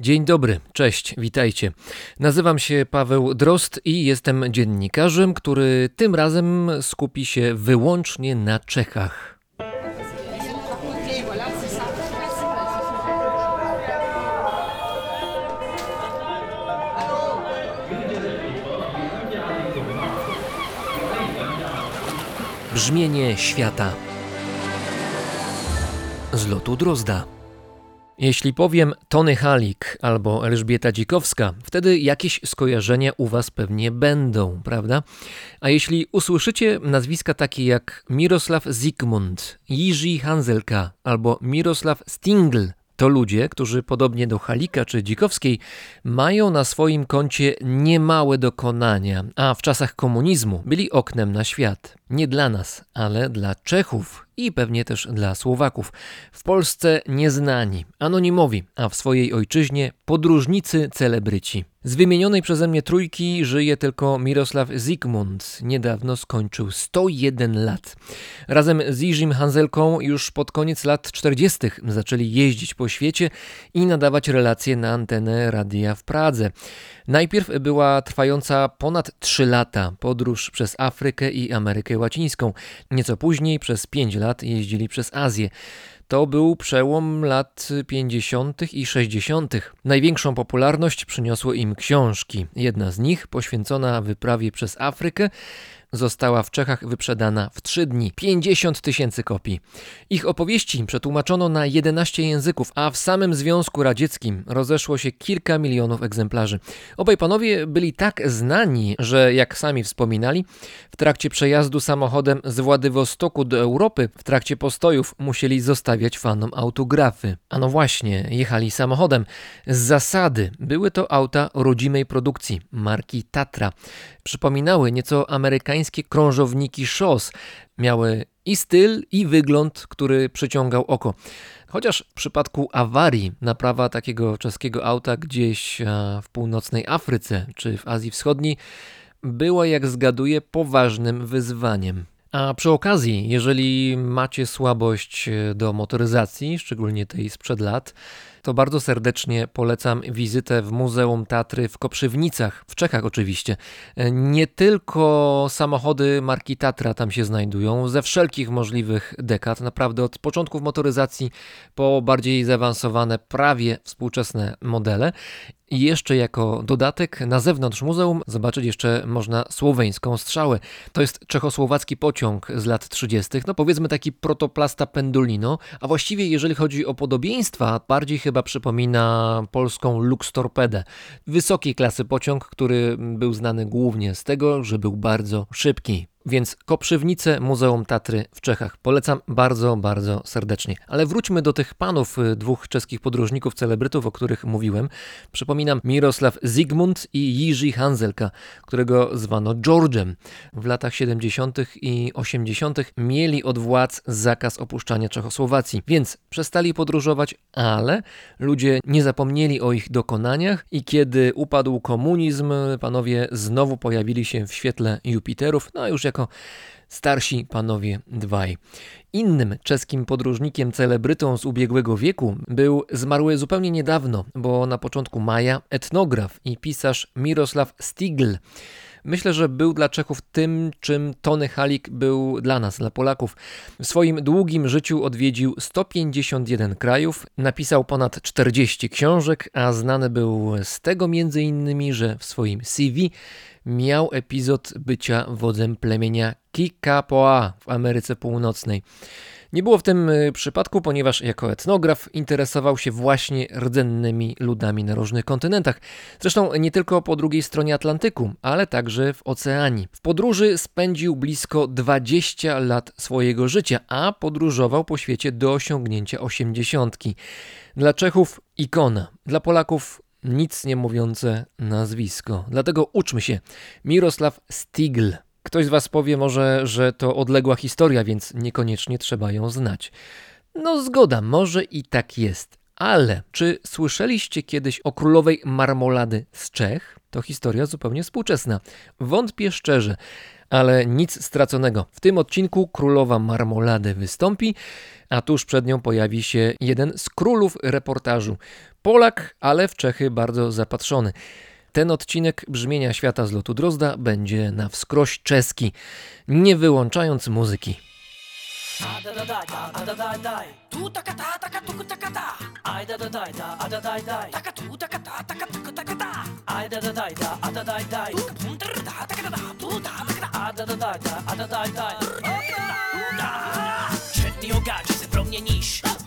Dzień dobry, cześć, witajcie. Nazywam się Paweł Drost i jestem dziennikarzem, który tym razem skupi się wyłącznie na Czechach. Brzmienie świata z lotu Drozda. Jeśli powiem Tony Halik albo Elżbieta Dzikowska, wtedy jakieś skojarzenia u Was pewnie będą, prawda? A jeśli usłyszycie nazwiska takie jak Mirosław Zygmunt, Jiří Hanzelka albo Mirosław Stingl, to ludzie, którzy podobnie do Halika czy Dzikowskiej mają na swoim koncie niemałe dokonania, a w czasach komunizmu byli oknem na świat. Nie dla nas, ale dla Czechów i pewnie też dla Słowaków. W Polsce nieznani, anonimowi, a w swojej ojczyźnie podróżnicy celebryci. Z wymienionej przeze mnie trójki żyje tylko Mirosław Zygmunt. Niedawno skończył 101 lat. Razem z Jirzym Hanzelką już pod koniec lat 40. zaczęli jeździć po świecie i nadawać relacje na antenę radia w Pradze. Najpierw była trwająca ponad 3 lata podróż przez Afrykę i Amerykę Łacińską. Nieco później przez 5 lat jeździli przez Azję. To był przełom lat 50. i 60. Największą popularność przyniosły im książki. Jedna z nich, poświęcona wyprawie przez Afrykę, została w Czechach wyprzedana w 3 dni 50 tysięcy kopii. Ich opowieści przetłumaczono na 11 języków, a w samym Związku Radzieckim rozeszło się kilka milionów egzemplarzy. Obaj panowie byli tak znani, że jak sami wspominali, w trakcie przejazdu samochodem z Władywostoku do Europy, w trakcie postojów musieli zostawiać fanom autografy. A no właśnie, jechali samochodem. Z zasady były to auta rodzimej produkcji, marki Tatra. Przypominały nieco amerykańskie krążowniki szos. Miały i styl, i wygląd, który przyciągał oko. Chociaż w przypadku awarii naprawa takiego czeskiego auta gdzieś w północnej Afryce czy w Azji Wschodniej była, jak zgaduję, poważnym wyzwaniem. A przy okazji, jeżeli macie słabość do motoryzacji, szczególnie tej sprzed lat, to bardzo serdecznie polecam wizytę w Muzeum Tatry w Koprzywnicach, w Czechach oczywiście. Nie tylko samochody marki Tatra tam się znajdują, ze wszelkich możliwych dekad, naprawdę od początków motoryzacji po bardziej zaawansowane, prawie współczesne modele. I jeszcze jako dodatek na zewnątrz muzeum zobaczyć jeszcze można słoweńską strzałę. To jest czechosłowacki pociąg z lat 30., no powiedzmy taki protoplasta Pendolino, a właściwie jeżeli chodzi o podobieństwa, bardziej chyba przypomina polską Lux Torpedę. Wysokiej klasy pociąg, który był znany głównie z tego, że był bardzo szybki. Więc Koprzywnice Muzeum Tatry w Czechach polecam bardzo, bardzo serdecznie. Ale wróćmy do tych panów, y, dwóch czeskich podróżników, celebrytów, o których mówiłem. Przypominam Mirosław Zygmunt i Jiří Hanzelka, którego zwano George'em. W latach 70. i 80. mieli od władz zakaz opuszczania Czechosłowacji, więc przestali podróżować, ale ludzie nie zapomnieli o ich dokonaniach i kiedy upadł komunizm, panowie znowu pojawili się w świetle Jupiterów, no już jako starsi panowie dwaj. Innym czeskim podróżnikiem celebrytą z ubiegłego wieku był zmarły zupełnie niedawno, bo na początku maja etnograf i pisarz Mirosław Stigl. Myślę, że był dla Czechów tym, czym Tony Halik był dla nas, dla Polaków. W swoim długim życiu odwiedził 151 krajów, napisał ponad 40 książek, a znany był z tego m.in., że w swoim CV miał epizod bycia wodzem plemienia Kikapoa w Ameryce Północnej. Nie było w tym y, przypadku, ponieważ jako etnograf interesował się właśnie rdzennymi ludami na różnych kontynentach. Zresztą nie tylko po drugiej stronie Atlantyku, ale także w oceanii. W podróży spędził blisko 20 lat swojego życia, a podróżował po świecie do osiągnięcia osiemdziesiątki. Dla Czechów ikona, dla Polaków nic nie mówiące nazwisko. Dlatego uczmy się. Mirosław Stigl. Ktoś z Was powie może, że to odległa historia, więc niekoniecznie trzeba ją znać. No zgoda, może i tak jest. Ale czy słyszeliście kiedyś o królowej marmolady z Czech? To historia zupełnie współczesna. Wątpię szczerze, ale nic straconego. W tym odcinku królowa marmolady wystąpi, a tuż przed nią pojawi się jeden z królów reportażu. Polak, ale w Czechy bardzo zapatrzony. Ten odcinek brzmienia świata z lotu Drozda będzie na wskroś czeski, nie wyłączając muzyki.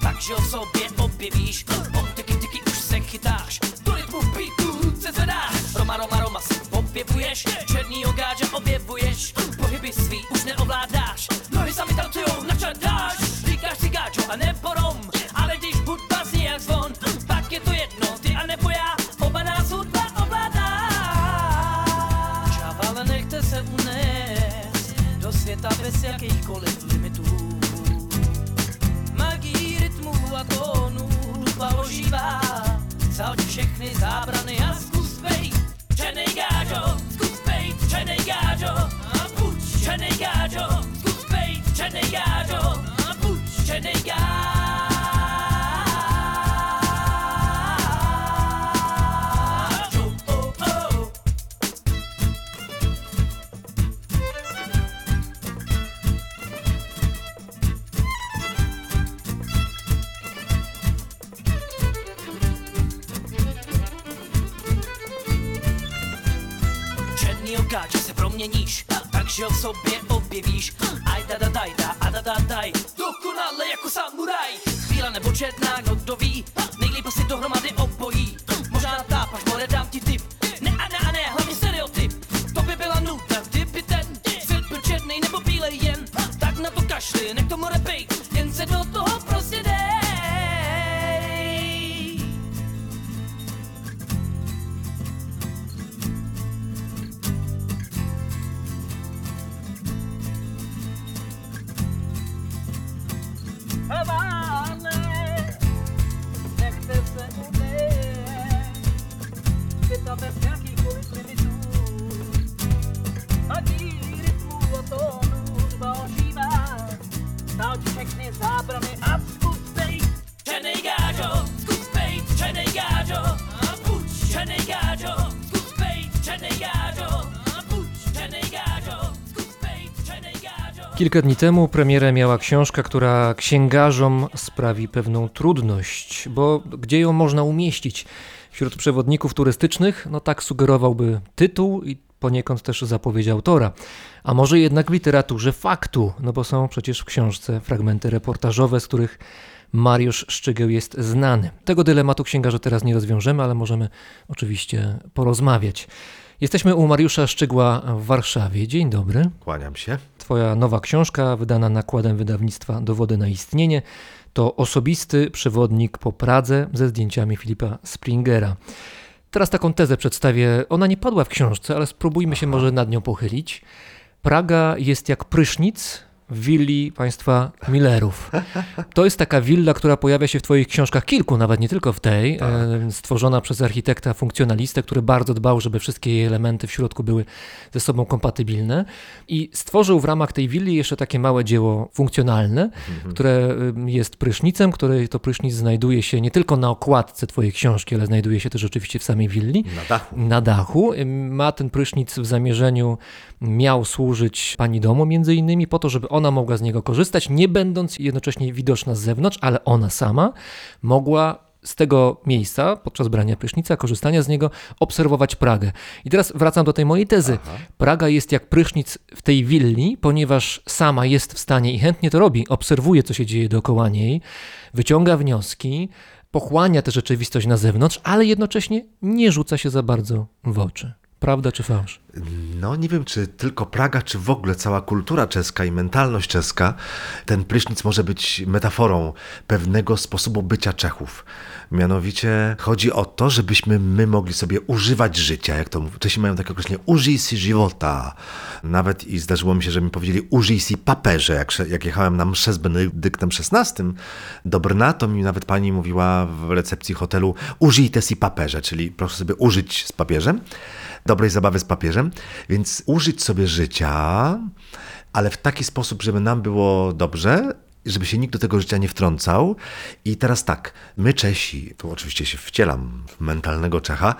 Takže ho v sobě objevíš. Objevuješ, černýho gáče objevuješ. Pohyby svý už neovládáš, nohy sami tancujou, načadáš. Říkáš si gáčo a nebo rom, ale když hudba zní jak zvon, pak je to jedno, ty a nebo já, oba nás hudba ovládá. Čau, ale nechte se unést do světa bez jakýchkoliv limitů. Magii rytmu a tónu hudba ožívá. Zahoď všechny zábrany bejt gajo, scoop bait, chene gajo, pooch, chene gajo, scoop bait, chene gajo. Proměníš, takže v sobě objevíš. Aj da da daj da, a da da daj, dokonale jako samuraj. Chvíla nebo četná, kdo ví, nejlíp asi dohromady obojí. Kilka dni temu premierę miała książka, która księgarzom sprawi pewną trudność, bo gdzie ją można umieścić? Wśród przewodników turystycznych, no tak sugerowałby tytuł i poniekąd też zapowiedź autora. A może jednak w literaturze faktu, no bo są przecież w książce fragmenty reportażowe, z których Mariusz Szczygieł jest znany. Tego dylematu księgarze teraz nie rozwiążemy, ale możemy oczywiście porozmawiać. Jesteśmy u Mariusza Szczygła w Warszawie. Dzień dobry. Kłaniam się. Twoja nowa książka, wydana nakładem wydawnictwa Dowody na istnienie, to osobisty przewodnik po Pradze ze zdjęciami Filipa Springera. Teraz taką tezę przedstawię. Ona nie padła w książce, ale spróbujmy się może nad nią pochylić. Praga jest jak prysznic w willi państwa Millerów. To jest taka willa, która pojawia się w Twoich książkach, kilku, nawet nie tylko w tej, e, stworzona przez architekta funkcjonalistę, który bardzo dbał, żeby wszystkie jej elementy w środku były ze sobą kompatybilne. I stworzył w ramach tej willi jeszcze takie małe dzieło funkcjonalne, które y, jest prysznicem, który to prysznic znajduje się nie tylko na okładce Twojej książki, ale znajduje się też oczywiście w samej willi Na dachu. na dachu. Ma ten prysznic w zamierzeniu, miał służyć pani domu między innymi po to, żeby ona mogła z niego korzystać, nie będąc jednocześnie widoczna z zewnątrz, ale ona sama mogła z tego miejsca, podczas brania prysznica, korzystania z niego, obserwować Pragę. I teraz wracam do tej mojej tezy. Praga jest jak prysznic w tej willi, ponieważ sama jest w stanie i chętnie to robi, obserwuje, co się dzieje dookoła niej, wyciąga wnioski, pochłania tę rzeczywistość na zewnątrz, ale jednocześnie nie rzuca się za bardzo w oczy. Prawda czy fałsz? No nie wiem, czy tylko Praga, czy w ogóle cała kultura czeska i mentalność czeska, ten prysznic może być metaforą pewnego sposobu bycia Czechów. Mianowicie chodzi o to, żebyśmy my mogli sobie używać życia, jak to. Czesi mają takie określenie użyj si żywota. Nawet i zdarzyło mi się, że mi powiedzieli użyj si paperze. Jak, jak jechałem na mszę z Benedyktem XVI do Brna, to mi nawet pani mówiła w recepcji hotelu użyj te si paperze, czyli proszę sobie użyć z papieżem dobrej zabawy z papieżem, więc użyć sobie życia, ale w taki sposób, żeby nam było dobrze, żeby się nikt do tego życia nie wtrącał. I teraz tak, my Czesi, tu oczywiście się wcielam w mentalnego Czecha,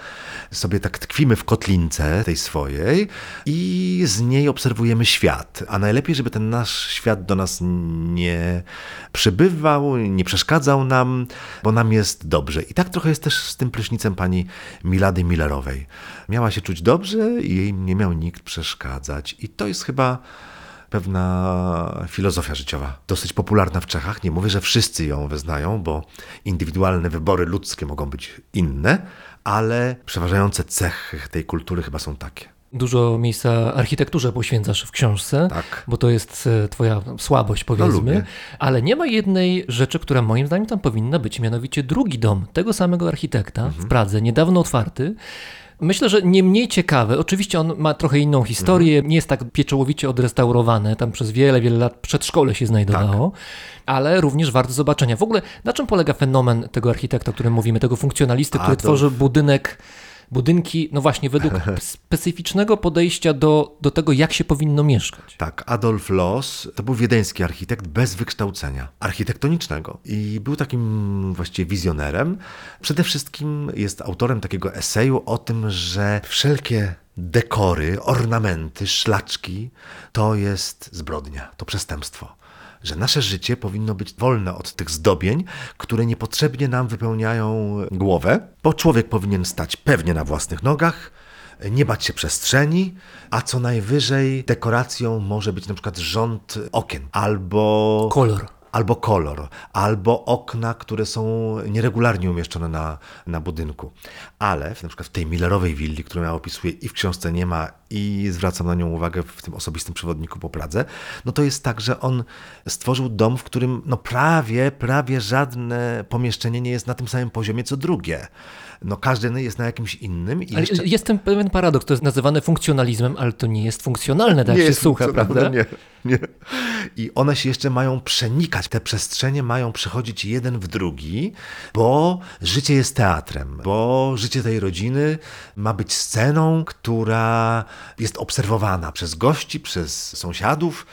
sobie tak tkwimy w kotlince tej swojej i z niej obserwujemy świat. A najlepiej, żeby ten nasz świat do nas nie przybywał, nie przeszkadzał nam, bo nam jest dobrze. I tak trochę jest też z tym prysznicem pani Milady Millerowej. Miała się czuć dobrze i jej nie miał nikt przeszkadzać. I to jest chyba pewna filozofia życiowa, dosyć popularna w Czechach. Nie mówię, że wszyscy ją wyznają, bo indywidualne wybory ludzkie mogą być inne, ale przeważające cechy tej kultury chyba są takie. Dużo miejsca architekturze poświęcasz w książce, Tak. bo to jest e, twoja słabość, powiedzmy. lubię. ale nie ma jednej rzeczy, która moim zdaniem tam powinna być, mianowicie drugi dom tego samego architekta Mhm. w Pradze, niedawno otwarty. Myślę, że nie mniej ciekawy. Oczywiście on ma trochę inną historię, Mhm. nie jest tak pieczołowicie odrestaurowane, tam przez wiele, wiele lat przedszkole się znajdowało, Tak. ale również warte zobaczenia. W ogóle na czym polega fenomen tego architekta, o którym mówimy, tego funkcjonalisty, który tworzy budynek, budynki, no właśnie, według specyficznego podejścia do, do tego, jak się powinno mieszkać. Tak, Adolf Loos to był wiedeński architekt bez wykształcenia architektonicznego i był takim właściwie wizjonerem. Przede wszystkim jest autorem takiego eseju o tym, że wszelkie dekory, ornamenty, szlaczki to jest zbrodnia, to przestępstwo. Że nasze życie powinno być wolne od tych zdobień, które niepotrzebnie nam wypełniają głowę, bo człowiek powinien stać pewnie na własnych nogach, nie bać się przestrzeni, a co najwyżej dekoracją może być na przykład rząd okien albo Kolor. Albo kolor, albo okna, które są nieregularnie umieszczone na, na budynku. Ale w, na przykład w tej Millerowej willi, którą ja opisuję i w książce nie ma i zwracam na nią uwagę w tym osobistym przewodniku po Pradze, no to jest tak, że on stworzył dom, w którym no prawie, prawie żadne pomieszczenie nie jest na tym samym poziomie co drugie. No każdy jest na jakimś innym i jeszcze... jest ten pewien paradoks, to jest nazywane funkcjonalizmem, ale to nie jest funkcjonalne, tak nie się jest słucha, prawda? Nie, nie. I one się jeszcze mają przenikać. Te przestrzenie mają przechodzić jeden w drugi, bo życie jest teatrem, bo życie tej rodziny ma być sceną, która jest obserwowana przez gości, przez sąsiadów.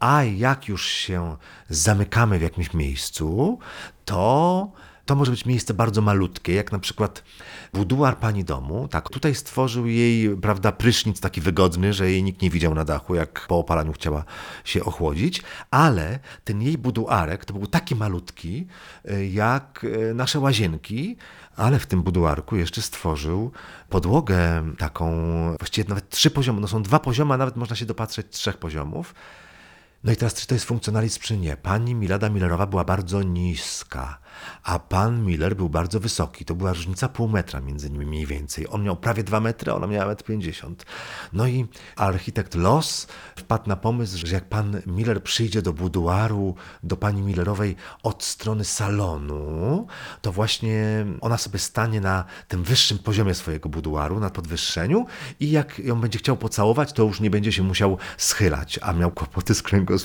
A jak już się zamykamy w jakimś miejscu, to to może być miejsce bardzo malutkie, jak na przykład buduar pani domu. Tak, tutaj stworzył jej, prawda, prysznic taki wygodny, że jej nikt nie widział na dachu, jak po opalaniu chciała się ochłodzić, ale ten jej buduarek to był taki malutki, y, jak y, nasze łazienki, ale w tym buduarku jeszcze stworzył podłogę taką, właściwie nawet trzy poziomy, no są dwa poziomy, a nawet można się dopatrzeć trzech poziomów. No i teraz, czy to jest funkcjonalizm, czy nie? Pani Milada Millerowa była bardzo niska, a pan Miller był bardzo wysoki. To była różnica pół metra między nimi mniej więcej. On miał prawie dwa metry, ona miała metr pięćdziesiąt. No i architekt Los wpadł na pomysł, że jak pan Miller przyjdzie do buduaru, do pani Millerowej od strony salonu, to właśnie ona sobie stanie na tym wyższym poziomie swojego buduaru, na podwyższeniu i jak ją będzie chciał pocałować, to już nie będzie się musiał schylać, a miał kłopoty z kręgosłupem,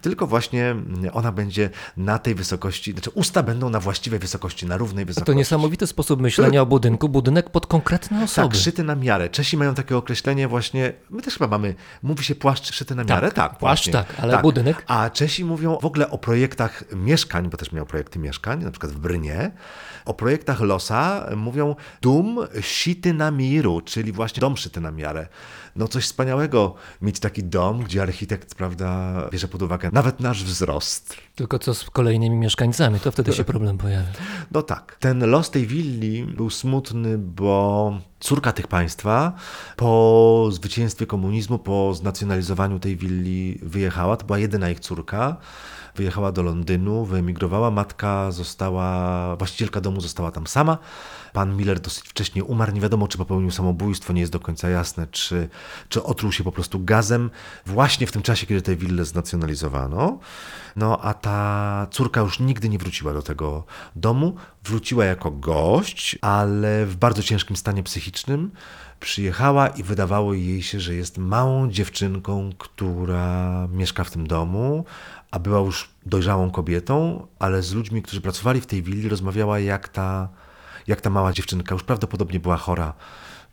tylko właśnie ona będzie na tej wysokości, znaczy usta będą na właściwej wysokości, na równej wysokości. To niesamowity sposób myślenia o budynku, budynek pod konkretne osoby. Tak, szyty na miarę. Czesi mają takie określenie właśnie, my też chyba mamy, mówi się płaszcz szyty na miarę? Tak, płaszcz właśnie. tak, ale budynek? A Czesi mówią w ogóle o projektach mieszkań, bo też miał projekty mieszkań, na przykład w Brnie. O projektach Losa mówią dum sity na miru, czyli właśnie dom szyty na miarę. No coś wspaniałego mieć taki dom, gdzie architekt, prawda, bierze pod uwagę nawet nasz wzrost. Tylko co z kolejnymi mieszkańcami, to wtedy się problem pojawia. No tak. Ten los tej willi był smutny, bo córka tych państwa po zwycięstwie komunizmu, po znacjonalizowaniu tej willi wyjechała. To była jedyna ich córka. Wyjechała do Londynu, wyemigrowała. Matka została, właścicielka domu została tam sama. Pan Miller dosyć wcześnie umarł. Nie wiadomo, czy popełnił samobójstwo, nie jest do końca jasne, czy, czy otruł się po prostu gazem właśnie w tym czasie, kiedy tę willę znacjonalizowano. No a ta córka już nigdy nie wróciła do tego domu. Wróciła jako gość, ale w bardzo ciężkim stanie psychicznym. Przyjechała i wydawało jej się, że jest małą dziewczynką, która mieszka w tym domu, a była już dojrzałą kobietą, ale z ludźmi, którzy pracowali w tej willi, rozmawiała jak ta, jak ta mała dziewczynka już prawdopodobnie była chora,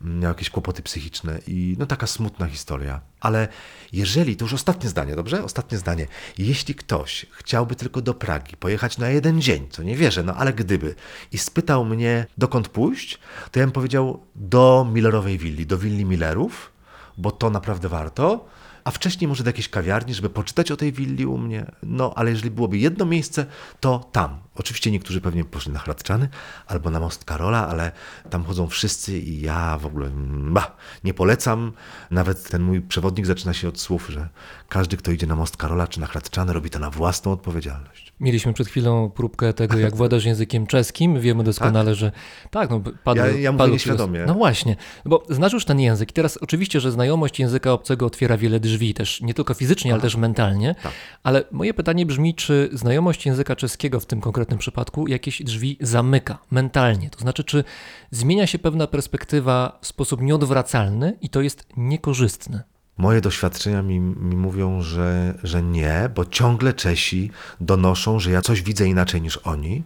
miała jakieś kłopoty psychiczne i no taka smutna historia. Ale jeżeli, to już ostatnie zdanie, dobrze? Ostatnie zdanie. Jeśli ktoś chciałby tylko do Pragi pojechać na jeden dzień, co nie wierzę, no ale gdyby, i spytał mnie, dokąd pójść, to ja bym powiedział do Millerowej willi, do willi Millerów, bo to naprawdę warto. A wcześniej może do jakiejś kawiarni, żeby poczytać o tej willi u mnie. No, ale jeżeli byłoby jedno miejsce, to tam. Oczywiście niektórzy pewnie poszli na Hradczany albo na Most Karola, ale tam chodzą wszyscy i ja w ogóle bah, nie polecam. Nawet ten mój przewodnik zaczyna się od słów, że każdy, kto idzie na Most Karola czy na Hradczany, robi to na własną odpowiedzialność. Mieliśmy przed chwilą próbkę tego, jak władasz językiem czeskim. Wiemy doskonale, że tak, no padły, Ja- ja mówię padły nieświadomie. No właśnie, bo znasz już ten język i teraz oczywiście, że znajomość języka obcego otwiera wiele drzwi, też nie tylko fizycznie, ale też mentalnie. Tak. Ale moje pytanie brzmi, czy znajomość języka czeskiego w tym konkretnym przypadku jakieś drzwi zamyka mentalnie? To znaczy, czy zmienia się pewna perspektywa w sposób nieodwracalny i to jest niekorzystne? Moje doświadczenia mi, mi mówią, że, że nie, bo ciągle Czesi donoszą, że ja coś widzę inaczej niż oni.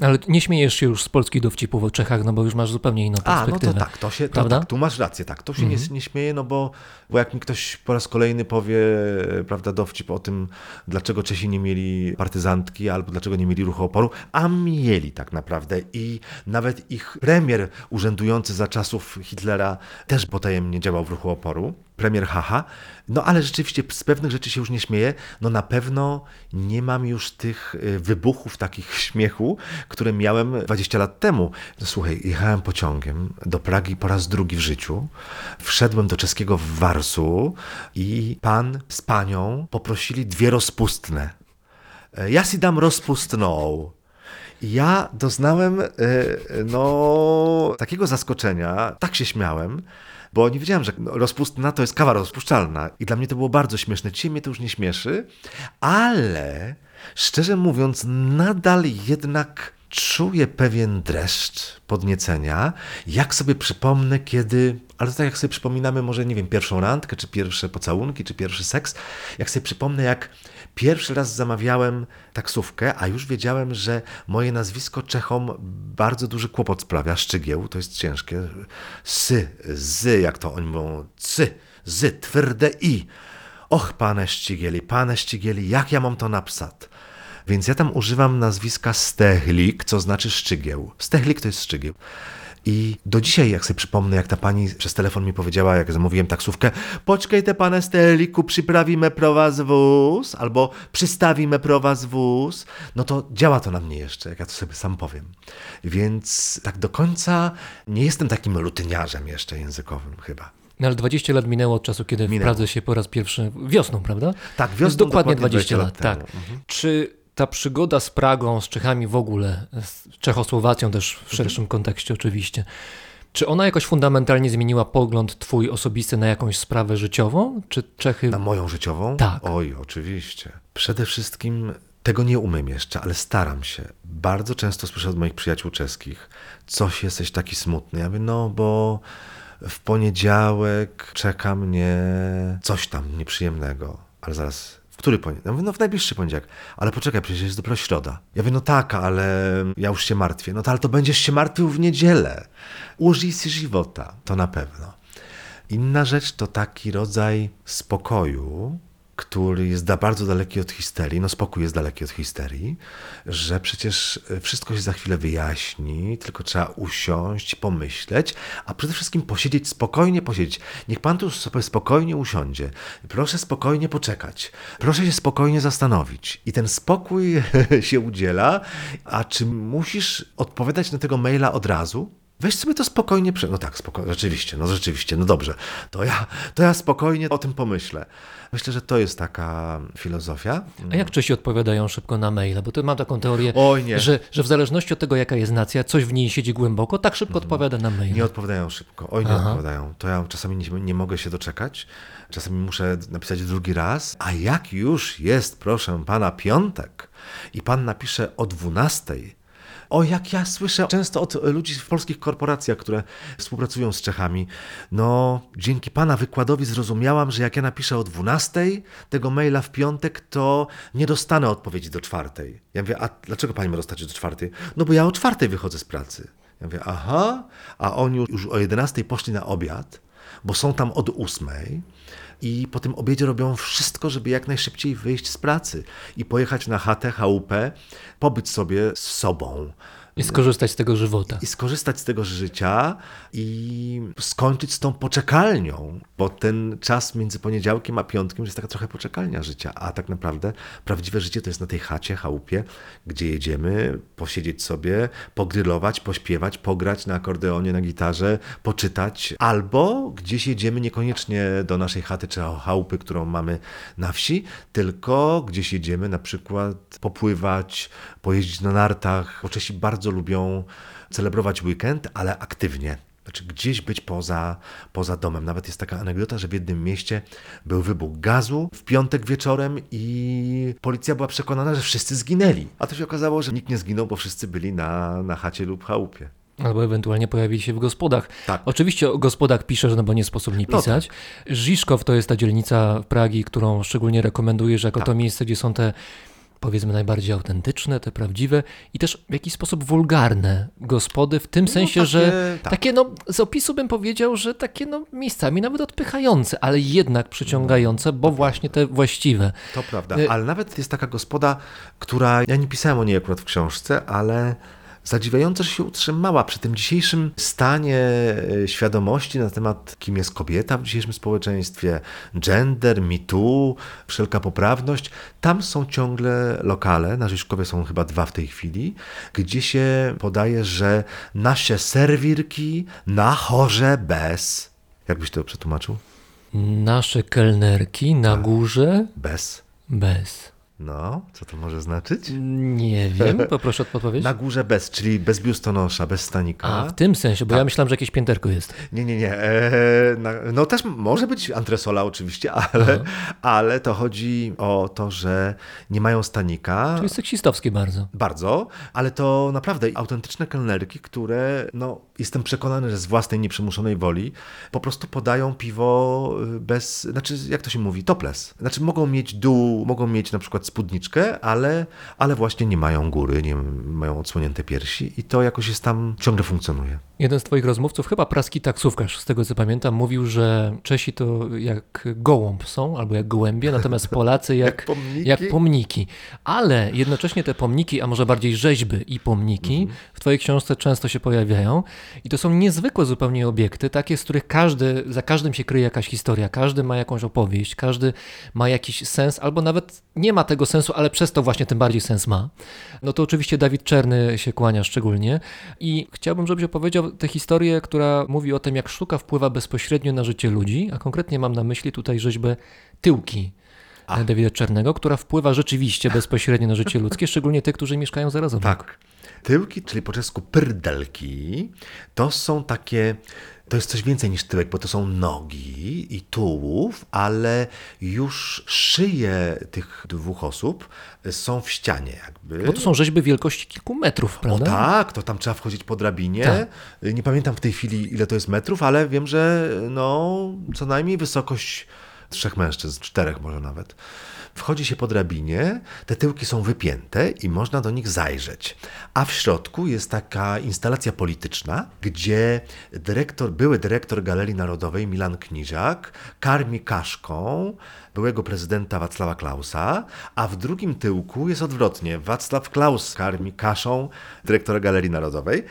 Ale nie śmiejesz się już z polskich dowcipów o Czechach, no bo już masz zupełnie inną A, no perspektywę. to tak, to się, to Prawda? tak, tu masz rację, tak, to się nie, nie śmieje, no bo, bo jak mi ktoś po raz kolejny powie, prawda, dowcip o tym, dlaczego Czesi nie mieli partyzantki, albo dlaczego nie mieli ruchu oporu, a mieli tak naprawdę i nawet ich premier urzędujący za czasów Hitlera też potajemnie działał w ruchu oporu, premier Haha, no ale rzeczywiście z pewnych rzeczy się już nie śmieję, no na pewno nie mam już tych y, wybuchów takich śmiechu, które miałem 20 lat temu. No, słuchaj, jechałem pociągiem do Pragi po raz drugi w życiu, wszedłem do czeskiego Warsu i pan z panią poprosili dwie rozpustne. E, Ja si dam rozpustną. Ja doznałem e, no, takiego zaskoczenia, tak się śmiałem, bo nie wiedziałem, że rozpustna to jest kawa rozpuszczalna. I dla mnie to było bardzo śmieszne. Dzisiaj mnie to już nie śmieszy, ale szczerze mówiąc, nadal jednak czuję pewien dreszcz podniecenia, jak sobie przypomnę, kiedy, ale tak jak sobie przypominamy może, nie wiem, pierwszą randkę, czy pierwsze pocałunki, czy pierwszy seks, jak sobie przypomnę, jak pierwszy raz zamawiałem taksówkę, a już wiedziałem, że moje nazwisko Czechom bardzo duży kłopot sprawia, Szczygieł, to jest ciężkie, sy, zy, jak to oni mówią, cy, zy, twarde i. Och, pane Ścigieli, pane Ścigieli, jak ja mam to napisać? Więc ja tam używam nazwiska Stechlik, co znaczy szczygieł. Stechlik to jest szczygieł. I do dzisiaj, jak sobie przypomnę, jak ta pani przez telefon mi powiedziała, jak zamówiłem taksówkę, poczekaj te pane Stechliku, przyprawimy pro was wóz, albo przystawimy pro was wóz, no to działa to na mnie jeszcze, jak ja to sobie sam powiem. Więc tak do końca nie jestem takim rutyniarzem jeszcze językowym chyba. No ale 20 lat minęło od czasu, kiedy w Minęło. Pradze się po raz pierwszy, wiosną, prawda? Tak, wiosną dokładnie dokładnie 20 lat, 20 lat tak. temu. Mhm. Czy ta przygoda z Pragą, z Czechami w ogóle, z Czechosłowacją też w Mhm. szerszym kontekście oczywiście, czy ona jakoś fundamentalnie zmieniła pogląd twój osobisty na jakąś sprawę życiową? Czy Czechy... Na moją życiową? Tak. Oj, oczywiście. Przede wszystkim tego nie umiem jeszcze, ale staram się. Bardzo często słyszę od moich przyjaciół czeskich, coś jesteś taki smutny. Ja mówię, no bo w poniedziałek czeka mnie coś tam nieprzyjemnego. Ale zaraz, w który poniedziałek? Mówię, no w najbliższy poniedziałek. Ale poczekaj, przecież jest dopiero środa. Ja mówię, no tak, ale ja już się martwię. No to ale to będziesz się martwił w niedzielę. Użyj si żywota, to na pewno. Inna rzecz to taki rodzaj spokoju, który jest da- bardzo daleki od histerii. No spokój jest daleki od histerii, że przecież e, wszystko się za chwilę wyjaśni, tylko trzeba usiąść, pomyśleć, a przede wszystkim posiedzieć, spokojnie posiedzieć. Niech pan tu sobie spokojnie usiądzie. Proszę spokojnie poczekać. Proszę się spokojnie zastanowić. I ten spokój się udziela, a czy musisz odpowiadać na tego maila od razu? Weź sobie to spokojnie prze... No tak, rzeczywiście, no rzeczywiście, no dobrze. To ja, to ja spokojnie o tym pomyślę. Myślę, że to jest taka filozofia. A jak Czesi odpowiadają szybko na maile? Bo to mam taką teorię. Że, że w zależności od tego, jaka jest nacja, coś w niej siedzi głęboko, tak szybko odpowiada na maile. Nie odpowiadają szybko. Oj, nie Aha. odpowiadają. To ja czasami nie, nie mogę się doczekać. Czasami muszę napisać drugi raz. A jak już jest, proszę pana, piątek i pan napisze o 12. O, jak ja słyszę często od ludzi w polskich korporacjach, które współpracują z Czechami, no dzięki pana wykładowi zrozumiałam, że jak ja napiszę o 12 tego maila w piątek, to nie dostanę odpowiedzi do czwartej. Ja mówię, a dlaczego pani ma dostać do czwartej? No bo ja o czwartej wychodzę z pracy. Ja mówię, aha, a oni już o 11 poszli na obiad, bo są tam od 8 i po tym obiedzie robią wszystko, żeby jak najszybciej wyjść z pracy i pojechać na chatę, chałupę, pobyć sobie z sobą. I skorzystać z tego żywota. I skorzystać z tego życia i skończyć z tą poczekalnią, bo ten czas między poniedziałkiem a piątkiem jest taka trochę poczekalnia życia, a tak naprawdę prawdziwe życie to jest na tej chacie, chałupie, gdzie jedziemy posiedzieć sobie, pogrylować, pośpiewać, pograć na akordeonie, na gitarze, poczytać, albo gdzieś jedziemy niekoniecznie do naszej chaty czy chałupy, którą mamy na wsi, tylko gdzieś jedziemy na przykład popływać, pojeździć na nartach, bo Czesi bardzo lubią celebrować weekend, ale aktywnie. Znaczy gdzieś być poza, poza domem. Nawet jest taka anegdota, że w jednym mieście był wybuch gazu w piątek wieczorem i policja była przekonana, że wszyscy zginęli. A to się okazało, że nikt nie zginął, bo wszyscy byli na, na chacie lub chałupie. Albo ewentualnie pojawili się w gospodach. Tak. Oczywiście o gospodach piszesz, no bo nie sposób nie No pisać. Żiszkow to jest ta dzielnica w Pragi, którą szczególnie rekomendujesz jako Tak. to miejsce, gdzie są te powiedzmy najbardziej autentyczne, te prawdziwe i też w jakiś sposób wulgarne gospody, w tym sensie, takie, że tak. takie no z opisu bym powiedział, że takie no miejscami nawet odpychające, ale jednak przyciągające, bo właśnie te właściwe. To prawda, Y- ale nawet jest taka gospoda, która, ja nie pisałem o niej akurat w książce, ale zadziwiająco że się utrzymała przy tym dzisiejszym stanie e, świadomości na temat, kim jest kobieta w dzisiejszym społeczeństwie, gender, mitu, wszelka poprawność. Tam są ciągle lokale, na Rzeszkowie są chyba dwa w tej chwili, gdzie się podaje, że nasze serwirki na chorze bez. Jakbyś to przetłumaczył? Nasze kelnerki na górze Bez. bez. No, co to może znaczyć? Nie wiem, poproszę o podpowiedź. Na górze bez, czyli bez biustonosza, bez stanika. A, w tym sensie, bo Tak. ja myślałem, że jakieś pięterko jest. Nie, nie, nie. E, na, no też może być antresola oczywiście, ale, ale to chodzi o to, że nie mają stanika. To jest seksistowskie bardzo. Bardzo, ale to naprawdę autentyczne kelnerki, które, no, jestem przekonany, że z własnej nieprzymuszonej woli po prostu podają piwo y, bez, znaczy, jak to się mówi, topless. Znaczy, mogą mieć dół, mogą mieć na przykład spódniczkę, ale, ale właśnie nie mają góry, nie mają odsłonięte piersi i to jakoś jest tam, ciągle funkcjonuje. Jeden z twoich rozmówców, chyba praski taksówkarz, z tego co pamiętam, mówił, że Czesi to jak gołąb są, albo jak gołębie, natomiast Polacy jak, Jak pomniki. jak pomniki. Ale jednocześnie te pomniki, a może bardziej rzeźby i pomniki Mhm. w twojej książce często się pojawiają i to są niezwykłe zupełnie obiekty, takie, z których każdy, za każdym się kryje jakaś historia, każdy ma jakąś opowieść, każdy ma jakiś sens, albo nawet nie ma tego sensu, ale przez to właśnie tym bardziej sens ma. No to oczywiście Dawid Czerny się kłania szczególnie i chciałbym, żebyś opowiedział tę historię, która mówi o tym, jak sztuka wpływa bezpośrednio na życie ludzi, a konkretnie mam na myśli tutaj rzeźbę tyłki. Dawida Czernego, która wpływa rzeczywiście bezpośrednio na życie ludzkie, szczególnie te, którzy mieszkają zaraz obok. Tak. Tyłki, czyli po czesku pyrdelki, to są takie, to jest coś więcej niż tyłek, bo to są nogi i tułów, ale już szyje tych dwóch osób są w ścianie jakby. Bo to są rzeźby wielkości kilku metrów, O prawda? tak, to tam trzeba wchodzić po drabinie. Tak. Nie pamiętam w tej chwili, ile to jest metrów, ale wiem, że no, co najmniej wysokość trzech mężczyzn, czterech może nawet. Wchodzi się po drabinie, te tyłki są wypięte i można do nich zajrzeć. A w środku jest taka instalacja polityczna, gdzie dyrektor, były dyrektor Galerii Narodowej Milan Kniziak karmi kaszką byłego prezydenta Wacława Klausa, a w drugim tyłku jest odwrotnie. Wacław Klaus karmi kaszą dyrektora Galerii Narodowej.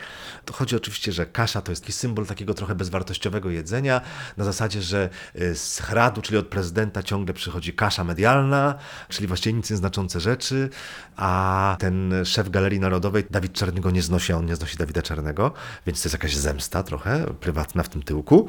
To chodzi oczywiście, że kasza to jest taki symbol takiego trochę bezwartościowego jedzenia, na zasadzie, że y, z hradu, czyli od prezydenta ciągle przychodzi kasza medialna, czyli właściwie nic nieznaczące rzeczy, a ten szef Galerii Narodowej, Dawid Czarnego nie znosi, a on nie znosi Dawida Czarnego, więc to jest jakaś zemsta trochę prywatna w tym tyłku.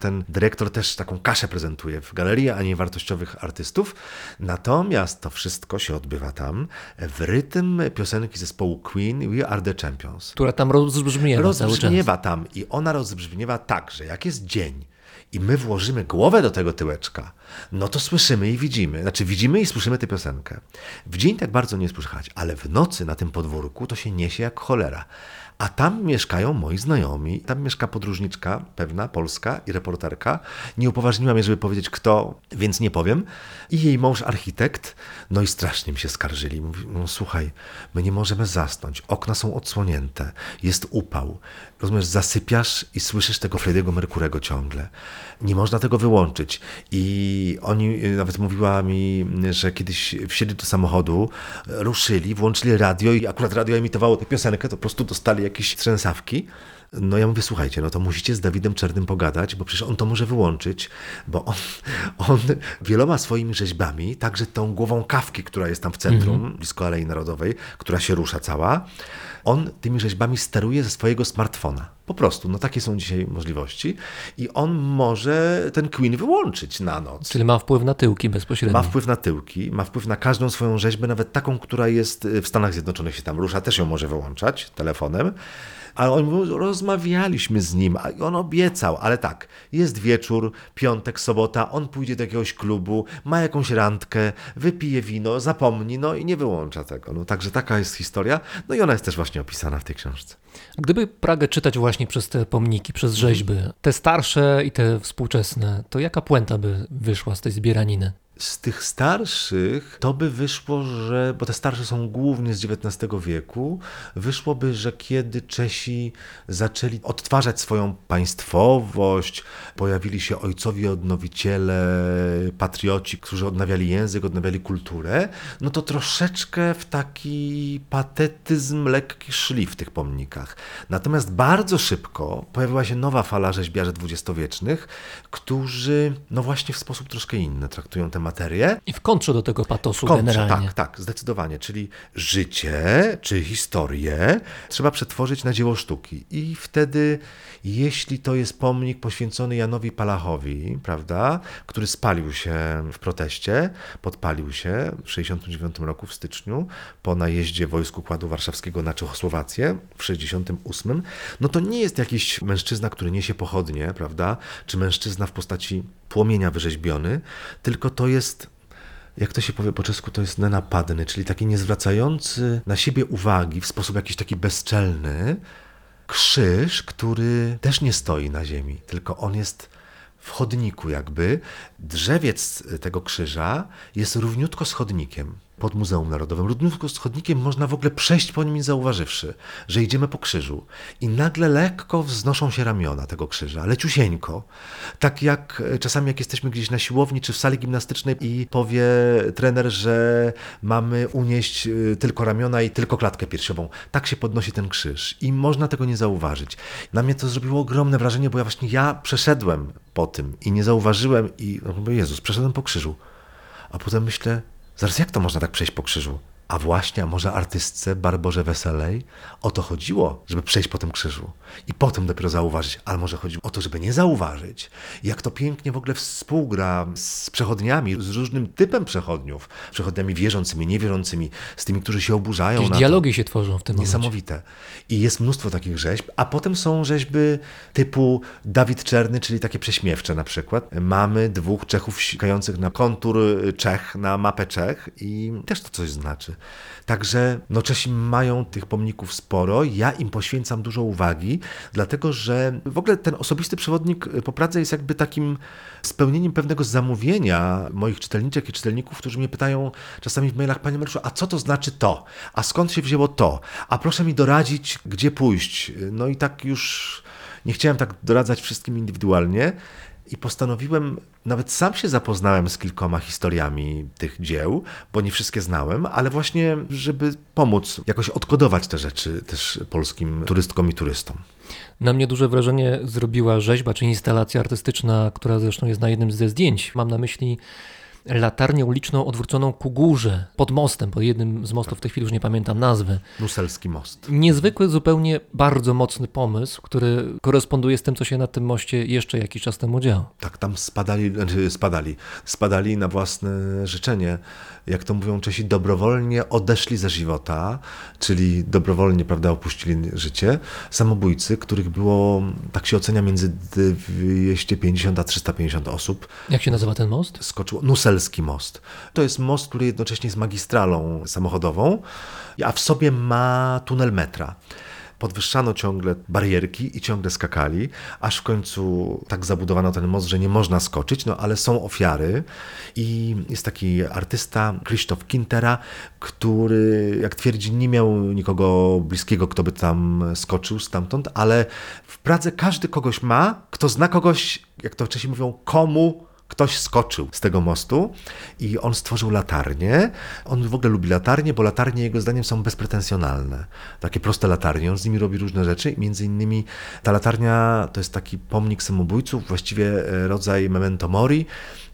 Ten dyrektor też taką kaszę prezentuje w galerii, a nie wartościowych artystów. Natomiast to wszystko się odbywa tam w rytm piosenki zespołu Queen We Are The Champions. Która tam rozbrzmiewa. Rozbrzmiewa tam i ona rozbrzmiewa tak, że jak jest dzień i my włożymy głowę do tego tyłeczka, no to słyszymy i widzimy. Znaczy widzimy i słyszymy tę piosenkę. W dzień tak bardzo nie słychać, ale w nocy na tym podwórku to się niesie jak cholera. A tam mieszkają moi znajomi. Tam mieszka podróżniczka pewna, polska i reporterka. Nie upoważniła mnie, żeby powiedzieć kto, więc nie powiem. I jej mąż architekt. No i strasznie mi się skarżyli. Mówi, no słuchaj, my nie możemy zasnąć. Okna są odsłonięte. Jest upał. Rozumiesz, zasypiasz i słyszysz tego Frediego Merkurego ciągle. Nie można tego wyłączyć. I oni, nawet mówiła mi, że kiedyś wsiedli do samochodu, ruszyli, włączyli radio i akurat radio emitowało tę piosenkę, to po prostu dostali jakieś trzęsawki. No ja mówię, słuchajcie, no to musicie z Dawidem Czernym pogadać, bo przecież on to może wyłączyć, bo on, on wieloma swoimi rzeźbami, także tą głową kawki, która jest tam w centrum, blisko Alei Narodowej, która się rusza cała, on tymi rzeźbami steruje ze swojego smartfona. Po prostu, no takie są dzisiaj możliwości i on może ten Queen wyłączyć na noc. Czyli ma wpływ na tyłki bezpośrednio. Ma wpływ na tyłki, ma wpływ na każdą swoją rzeźbę, nawet taką, która jest w Stanach Zjednoczonych się tam rusza, też ją może wyłączać telefonem. Ale on mówił, rozmawialiśmy z nim, a on obiecał, ale tak, jest wieczór, piątek, sobota, on pójdzie do jakiegoś klubu, ma jakąś randkę, wypije wino, zapomni, no i nie wyłącza tego. No także taka jest historia, no i ona jest też właśnie opisana w tej książce. Gdyby Pragę czytać właśnie przez te pomniki, przez rzeźby, te starsze i te współczesne, to jaka puenta by wyszła z tej zbieraniny? Z tych starszych to by wyszło, że, bo te starsze są głównie z XIX wieku, wyszłoby, że kiedy Czesi zaczęli odtwarzać swoją państwowość, pojawili się ojcowi odnowiciele, patrioci, którzy odnawiali język, odnawiali kulturę, no to troszeczkę w taki patetyzm lekki szli w tych pomnikach. Natomiast bardzo szybko pojawiła się nowa fala rzeźbiarzy dwudziestowiecznych, którzy, no właśnie w sposób troszkę inny traktują tę materię. I w kontrze do tego patosu Kontrze, generalnie. Tak, tak, zdecydowanie. Czyli życie czy historię trzeba przetworzyć na dzieło sztuki. I wtedy, jeśli to jest pomnik poświęcony Janowi Palachowi, prawda, który spalił się w proteście, podpalił się w 69 roku w styczniu po najeździe wojsk Układu Warszawskiego na Czechosłowację w 68, no to nie jest jakiś mężczyzna, który niesie pochodnie, prawda, czy mężczyzna w postaci płomienia wyrzeźbiony, tylko to jest jak to się powie po czesku, to jest nenapadny, czyli taki niezwracający na siebie uwagi w sposób jakiś taki bezczelny krzyż, który też nie stoi na ziemi, tylko on jest w chodniku jakby. Drzewiec tego krzyża jest równiutko z chodnikiem pod Muzeum Narodowym. Równiutko z chodnikiem można w ogóle przejść po nim nie zauważywszy, że idziemy po krzyżu. I nagle lekko wznoszą się ramiona tego krzyża, leciusieńko. Tak jak czasami jak jesteśmy gdzieś na siłowni czy w sali gimnastycznej i powie trener, że mamy unieść y, tylko ramiona i tylko klatkę piersiową. Tak się podnosi ten krzyż i można tego nie zauważyć. Na mnie to zrobiło ogromne wrażenie, bo ja właśnie ja przeszedłem po tym i nie zauważyłem i no Jezus, przeszedłem po krzyżu. A potem myślę, zaraz jak to można tak przejść po krzyżu? A właśnie, a może artystce Barborze Weselej o to chodziło, żeby przejść po tym krzyżu i potem dopiero zauważyć, ale może chodziło o to, żeby nie zauważyć. Jak to pięknie w ogóle współgra z przechodniami, z różnym typem przechodniów, przechodniami wierzącymi, niewierzącymi, z tymi, którzy się oburzają Jakieś na to. dialogi się tworzą w tym momencie. Niesamowite. I jest mnóstwo takich rzeźb, a potem są rzeźby typu Dawid Czerny, czyli takie prześmiewcze na przykład. Mamy dwóch Czechów sikających na kontur Czech, na mapę Czech i też to coś znaczy. Także no Czesi mają tych pomników sporo, ja im poświęcam dużo uwagi, dlatego że w ogóle ten osobisty przewodnik po Pradze jest jakby takim spełnieniem pewnego zamówienia moich czytelniczek i czytelników, którzy mnie pytają czasami w mailach, panie Mariuszu, a co to znaczy to? A skąd się wzięło to? A proszę mi doradzić, gdzie pójść? No i tak już nie chciałem tak doradzać wszystkim indywidualnie, i postanowiłem, nawet sam się zapoznałem z kilkoma historiami tych dzieł, bo nie wszystkie znałem, ale właśnie, żeby pomóc jakoś odkodować te rzeczy też polskim turystkom i turystom. Na mnie duże wrażenie zrobiła rzeźba czy instalacja artystyczna, która zresztą jest na jednym ze zdjęć. Mam na myśli latarnię uliczną odwróconą ku górze, pod mostem, pod jednym z mostów, w tej chwili już nie pamiętam nazwy. Nuselski most. Niezwykły, zupełnie bardzo mocny pomysł, który koresponduje z tym, co się na tym moście jeszcze jakiś czas temu działo. Tak, tam spadali, znaczy spadali, spadali na własne życzenie. Jak to mówią Czesi, dobrowolnie odeszli ze żywota, czyli dobrowolnie, prawda, opuścili życie. Samobójcy, których było, tak się ocenia, między 250 a 350 osób. Jak się nazywa ten most? Skoczyło. Nuselski most. To jest most, który jednocześnie jest magistralą samochodową, a w sobie ma tunel metra. podwyższano ciągle barierki i ciągle skakali, aż w końcu tak zabudowano ten most, że nie można skoczyć, no ale są ofiary i jest taki artysta, Krzysztof Kintera, który, jak twierdzi, nie miał nikogo bliskiego, kto by tam skoczył stamtąd, ale w Pradze każdy kogoś ma, kto zna kogoś, jak to wcześniej mówią, komu ktoś skoczył z tego mostu i on stworzył latarnię. On w ogóle lubi latarnie, bo latarnie jego zdaniem są bezpretensjonalne. Takie proste latarnie. On z nimi robi różne rzeczy. Między innymi ta latarnia to jest taki pomnik samobójców, właściwie e, rodzaj memento mori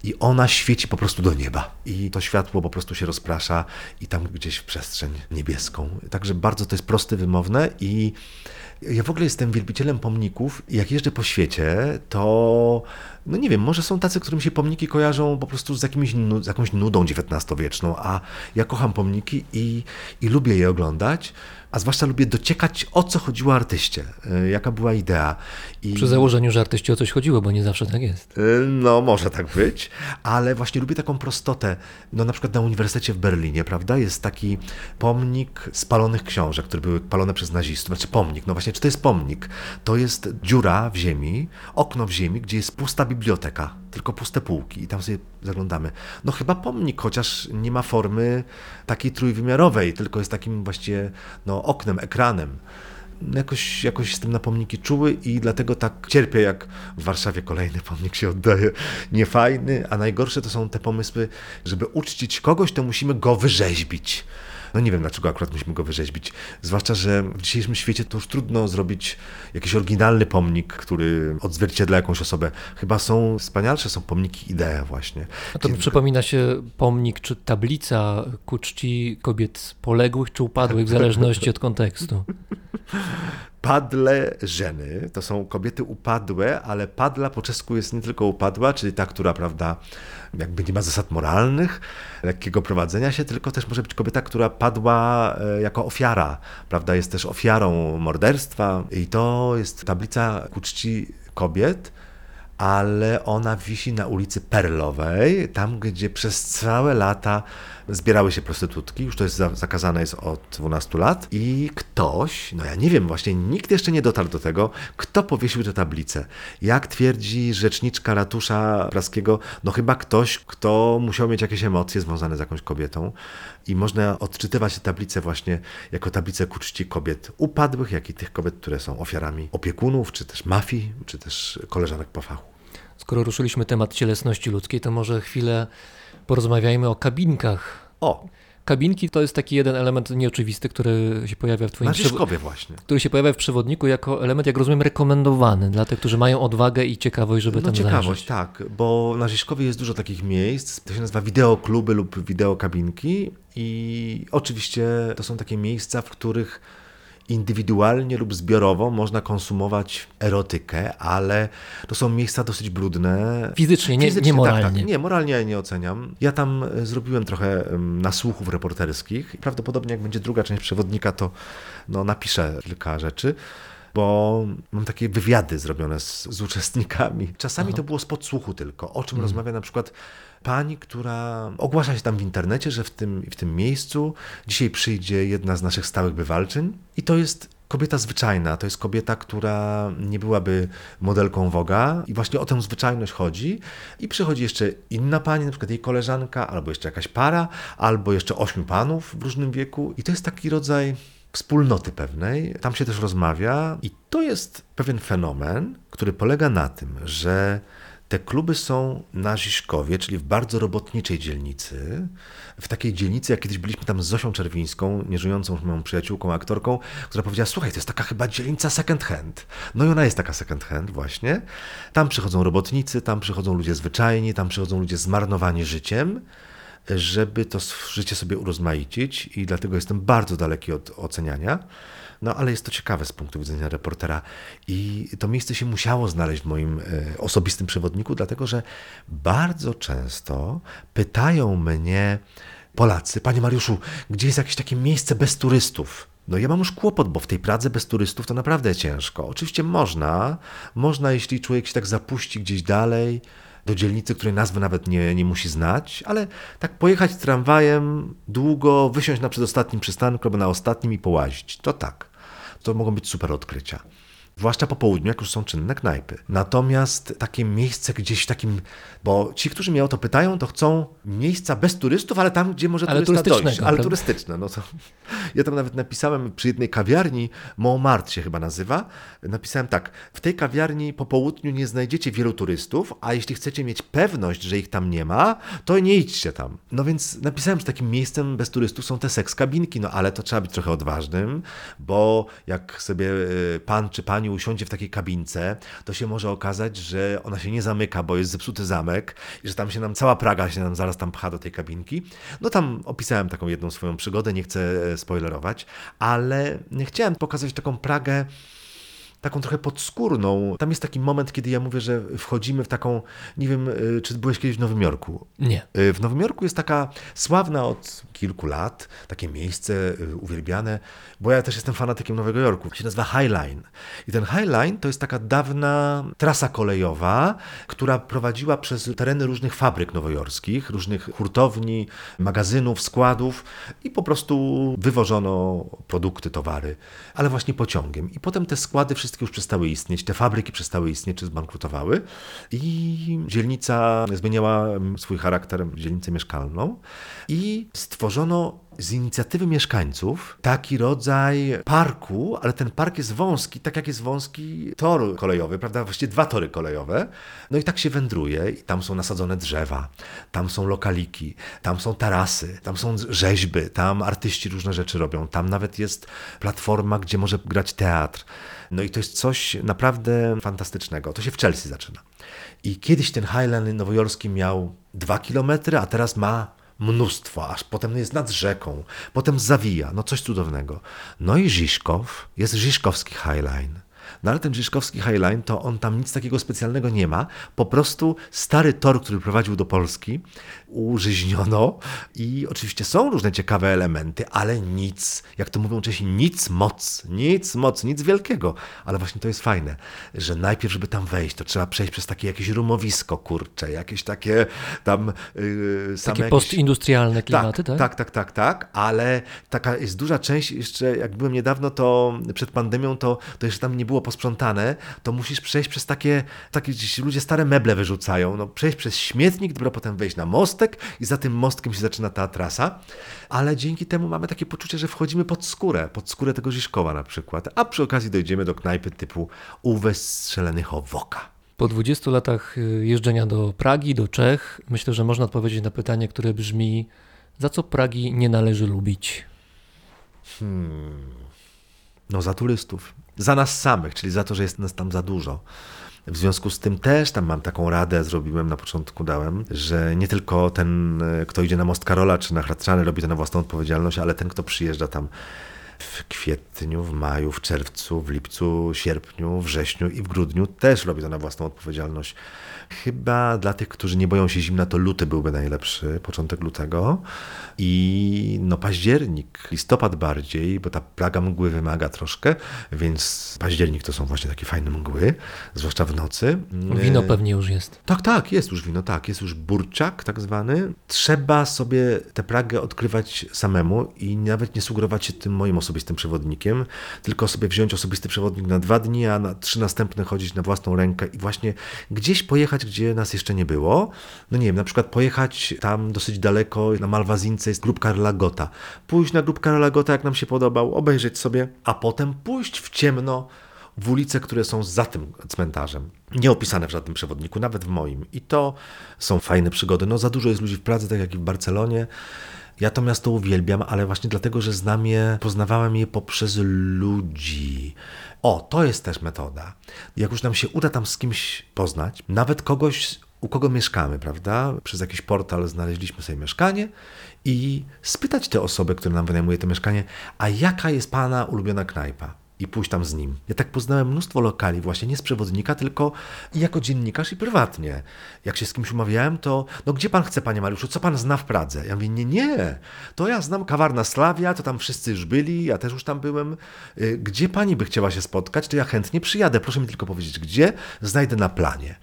i ona świeci po prostu do nieba. I to światło po prostu się rozprasza i tam gdzieś w przestrzeń niebieską. Także bardzo to jest proste, wymowne i ja w ogóle jestem wielbicielem pomników i jak jeżdżę po świecie, to no nie wiem, może są tacy, którym się pomniki kojarzą po prostu z, jakimś, z jakąś nudą XIX-wieczną, a ja kocham pomniki i, i lubię je oglądać, a zwłaszcza lubię dociekać, o co chodziło artyście, y, jaka była idea. I... Przy założeniu, że artyście o coś chodziło, bo nie zawsze tak jest. Y, no, może tak być, ale właśnie lubię taką prostotę. No na przykład na Uniwersytecie w Berlinie, prawda, jest taki pomnik spalonych książek, które były palone przez nazistów. Znaczy pomnik, no właśnie, czy to jest pomnik? To jest dziura w ziemi, okno w ziemi, gdzie jest pusta biblioteka, tylko puste półki i tam sobie zaglądamy. No chyba pomnik, chociaż nie ma formy takiej trójwymiarowej, tylko jest takim właściwie no, oknem, ekranem. Jakoś, jakoś jestem na pomniki czuły i dlatego tak cierpię, jak w Warszawie kolejny pomnik się oddaje. Niefajny, a najgorsze to są te pomysły, żeby uczcić kogoś, to musimy go wyrzeźbić. No nie wiem, dlaczego akurat musimy go wyrzeźbić. Zwłaszcza, że w dzisiejszym świecie to już trudno zrobić jakiś oryginalny pomnik, który odzwierciedla jakąś osobę. Chyba są wspanialsze, są pomniki idee właśnie. A to mi przypomina się pomnik czy tablica ku czci kobiet poległych czy upadłych, w zależności od kontekstu. Padle żeny to są kobiety upadłe, ale padla po czesku jest nie tylko upadła, czyli ta, która, prawda, jakby nie ma zasad moralnych, lekkiego prowadzenia się, tylko też może być kobieta, która padła e, jako ofiara, prawda, jest też ofiarą morderstwa. I to jest tablica ku czci kobiet, ale ona wisi na ulicy Perlowej, tam gdzie przez całe lata zbierały się prostytutki, już to jest zakazane jest od 12 lat i ktoś, no ja nie wiem, właśnie nikt jeszcze nie dotarł do tego, kto powiesił tę tablicę. Jak twierdzi rzeczniczka ratusza praskiego, no chyba ktoś, kto musiał mieć jakieś emocje związane z jakąś kobietą i można odczytywać tę tablicę właśnie jako tablicę ku czci kobiet upadłych, jak i tych kobiet, które są ofiarami opiekunów, czy też mafii, czy też koleżanek po fachu. Skoro ruszyliśmy temat cielesności ludzkiej, to może chwilę porozmawiajmy o kabinkach. O! Kabinki to jest taki jeden element nieoczywisty, który się pojawia w twoim przewodniku. właśnie. Który się pojawia w przewodniku jako element, jak rozumiem, rekomendowany dla tych, którzy mają odwagę i ciekawość, żeby no, tam ciekawość, zajrzeć. tak, bo na Rzeszkowie jest dużo takich miejsc, to się nazywa wideokluby lub wideokabinki i oczywiście to są takie miejsca, w których indywidualnie lub zbiorowo można konsumować erotykę, ale to są miejsca dosyć brudne. Fizycznie, nie, Fizycznie, nie moralnie. Tak, tak. Nie, moralnie ja nie oceniam. Ja tam e, zrobiłem trochę nasłuchów reporterskich prawdopodobnie jak będzie druga część przewodnika, to no, napiszę kilka rzeczy bo mam takie wywiady zrobione z, z uczestnikami. Czasami Aha. to było z podsłuchu tylko, o czym hmm. rozmawia na przykład pani, która ogłasza się tam w internecie, że w tym, w tym miejscu dzisiaj przyjdzie jedna z naszych stałych bywalczyń. I to jest kobieta zwyczajna, to jest kobieta, która nie byłaby modelką Woga i właśnie o tę zwyczajność chodzi. I przychodzi jeszcze inna pani, na przykład jej koleżanka, albo jeszcze jakaś para, albo jeszcze ośmiu panów w różnym wieku. I to jest taki rodzaj wspólnoty pewnej, tam się też rozmawia. I to jest pewien fenomen, który polega na tym, że te kluby są na Ziszkowie, czyli w bardzo robotniczej dzielnicy. W takiej dzielnicy, jak kiedyś byliśmy tam z Zosią Czerwińską, nieżyjącą moją przyjaciółką, aktorką, która powiedziała, słuchaj, to jest taka chyba dzielnica second hand. No i ona jest taka second hand właśnie. Tam przychodzą robotnicy, tam przychodzą ludzie zwyczajni, tam przychodzą ludzie zmarnowani życiem, żeby to życie sobie urozmaicić i dlatego jestem bardzo daleki od oceniania. No ale jest to ciekawe z punktu widzenia reportera i to miejsce się musiało znaleźć w moim e, osobistym przewodniku, dlatego że bardzo często pytają mnie Polacy, panie Mariuszu, gdzie jest jakieś takie miejsce bez turystów? No ja mam już kłopot, bo w tej Pradze bez turystów to naprawdę ciężko. Oczywiście można, można jeśli człowiek się tak zapuści gdzieś dalej, do dzielnicy, której nazwy nawet nie, nie musi znać, ale tak pojechać tramwajem długo, wysiąść na przedostatnim przystanku albo na ostatnim i połazić. To tak. to mogą być super odkrycia. Zwłaszcza po południu, jak już są czynne knajpy. Natomiast takie miejsce gdzieś w takim, bo ci, którzy mnie o to pytają, to chcą miejsca bez turystów, ale tam, gdzie może Ale turysta dojść. Ale turystyczne. No to, ja tam nawet napisałem przy jednej kawiarni, Montmartre się chyba nazywa, napisałem tak, w tej kawiarni po południu nie znajdziecie wielu turystów, a jeśli chcecie mieć pewność, że ich tam nie ma, to nie idźcie tam. No więc napisałem, że takim miejscem bez turystów są te seks kabinki, no ale to trzeba być trochę odważnym, bo jak sobie y, pan czy pani usiądzie w takiej kabince, to się może okazać, że ona się nie zamyka, bo jest zepsuty zamek i że tam się nam cała Praga się nam zaraz tam pcha do tej kabinki. No tam opisałem taką jedną swoją przygodę, nie chcę e, spoilerować, ale chciałem pokazać taką Pragę taką trochę podskórną. Tam jest taki moment, kiedy ja mówię, że wchodzimy w taką, nie wiem, y, czy byłeś kiedyś w Nowym Jorku? Nie. Y, W Nowym Jorku jest taka sławna od kilku lat, takie miejsce y, uwielbiane, bo ja też jestem fanatykiem Nowego Jorku. się nazywa High Line. I ten High Line to jest taka dawna trasa kolejowa, która prowadziła przez tereny różnych fabryk nowojorskich, różnych hurtowni, magazynów, składów i po prostu wywożono produkty, towary, ale właśnie pociągiem. I potem te składy wszystkie już przestały istnieć, te fabryki przestały istnieć czy zbankrutowały i dzielnica zmieniała swój charakter w dzielnicę mieszkalną i stworzono z inicjatywy mieszkańców taki rodzaj parku, ale ten park jest wąski, tak jak jest wąski tor kolejowy, prawda? Właściwie dwa tory kolejowe. No i tak się wędruje i tam są nasadzone drzewa, tam są lokaliki, tam są tarasy, tam są rzeźby, tam artyści różne rzeczy robią, tam nawet jest platforma, gdzie może grać teatr. No i to jest coś naprawdę fantastycznego. To się w Chelsea zaczyna. I kiedyś ten Highland nowojorski miał dwa kilometry, a teraz ma mnóstwo, aż potem jest nad rzeką, potem zawija, no coś cudownego. No i Żiszkow, jest Żiszkowski Highline. No ale ten Żiszkowski Highline, to on tam nic takiego specjalnego nie ma. Po prostu stary tor, który prowadził do Polski, użyźniono i oczywiście są różne ciekawe elementy, ale nic, jak to mówią Czesi, nic moc, nic moc, nic wielkiego. Ale właśnie to jest fajne, że najpierw, żeby tam wejść, to trzeba przejść przez takie jakieś rumowisko, kurcze, jakieś takie tam yy, same Takie jakieś... postindustrialne klimaty, tak? Tak, tak, tak, tak, ale taka jest duża część, jeszcze jak byłem niedawno, to przed pandemią, to, to jeszcze tam nie było posprzątane, to musisz przejść przez takie, takie gdzieś ludzie stare meble wyrzucają, no przejść przez śmietnik, dopiero potem wejść na mostek i za tym mostkiem się zaczyna ta trasa, ale dzięki temu mamy takie poczucie, że wchodzimy pod skórę, pod skórę tego Żiszkowa na przykład, a przy okazji dojdziemy do knajpy typu Uwe Strzelenychowoka. Po 20 latach y, jeżdżenia do Pragi, do Czech, myślę, że można odpowiedzieć na pytanie, które brzmi: za co Pragi nie należy lubić? No za turystów. Za nas samych, czyli za to, że jest nas tam za dużo. W związku z tym też tam mam taką radę, zrobiłem na początku, dałem, że nie tylko ten, e, kto idzie na Most Karola czy na Hradczany robi to na własną odpowiedzialność, ale ten, kto przyjeżdża tam w kwietniu, w maju, w czerwcu, w lipcu, sierpniu, wrześniu i w grudniu też robi to na własną odpowiedzialność. Chyba dla tych, którzy nie boją się zimna, to luty byłby najlepszy, początek lutego. I no październik, listopad bardziej, bo ta plaga mgły wymaga troszkę, więc październik to są właśnie takie fajne mgły, zwłaszcza w nocy. Wino pewnie już jest. Tak, tak, jest już wino, tak, jest już burczak tak zwany. Trzeba sobie tę Pragę odkrywać samemu i nawet nie sugerować się tym moim osobistym przewodnikiem, tylko sobie wziąć osobisty przewodnik na dwa dni, a na trzy następne chodzić na własną rękę i właśnie gdzieś pojechać, gdzie nas jeszcze nie było. No nie wiem, na przykład pojechać tam dosyć daleko, na Malwazince jest grób Karola Gota. Pójść na grób Karola Gota, jak nam się podobał, obejrzeć sobie, a potem pójść w ciemno w ulice, które są za tym cmentarzem. Nie opisane w żadnym przewodniku, nawet w moim. I to są fajne przygody. No za dużo jest ludzi w Pradze, tak jak i w Barcelonie. Ja to miasto uwielbiam, ale właśnie dlatego, że znam je, poznawałem je poprzez ludzi. O, to jest też metoda. Jak już nam się uda tam z kimś poznać, nawet kogoś, u kogo mieszkamy, prawda? Przez jakiś portal znaleźliśmy sobie mieszkanie i spytać tę osobę, która nam wynajmuje to mieszkanie, a jaka jest pana ulubiona knajpa? I pójść tam z nim. Ja tak poznałem mnóstwo lokali, właśnie nie z przewodnika, tylko jako dziennikarz i prywatnie. Jak się z kimś umawiałem, to no gdzie pan chce, panie Mariuszu, co pan zna w Pradze? Ja mówię, nie, nie, to ja znam kawarna Slavia, to tam wszyscy już byli, ja też już tam byłem. Y, Gdzie pani by chciała się spotkać, to ja chętnie przyjadę, proszę mi tylko powiedzieć, gdzie, znajdę na planie.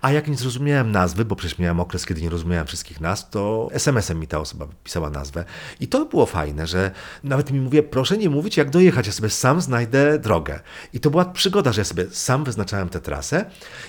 A jak nie zrozumiałem nazwy, bo przecież miałem okres, kiedy nie rozumiałem wszystkich nazw, to SMS-em mi ta osoba pisała nazwę. I to było fajne, że nawet mi mówię, proszę nie mówić jak dojechać, ja sobie sam znajdę drogę. I to była przygoda, że ja sobie sam wyznaczałem tę trasę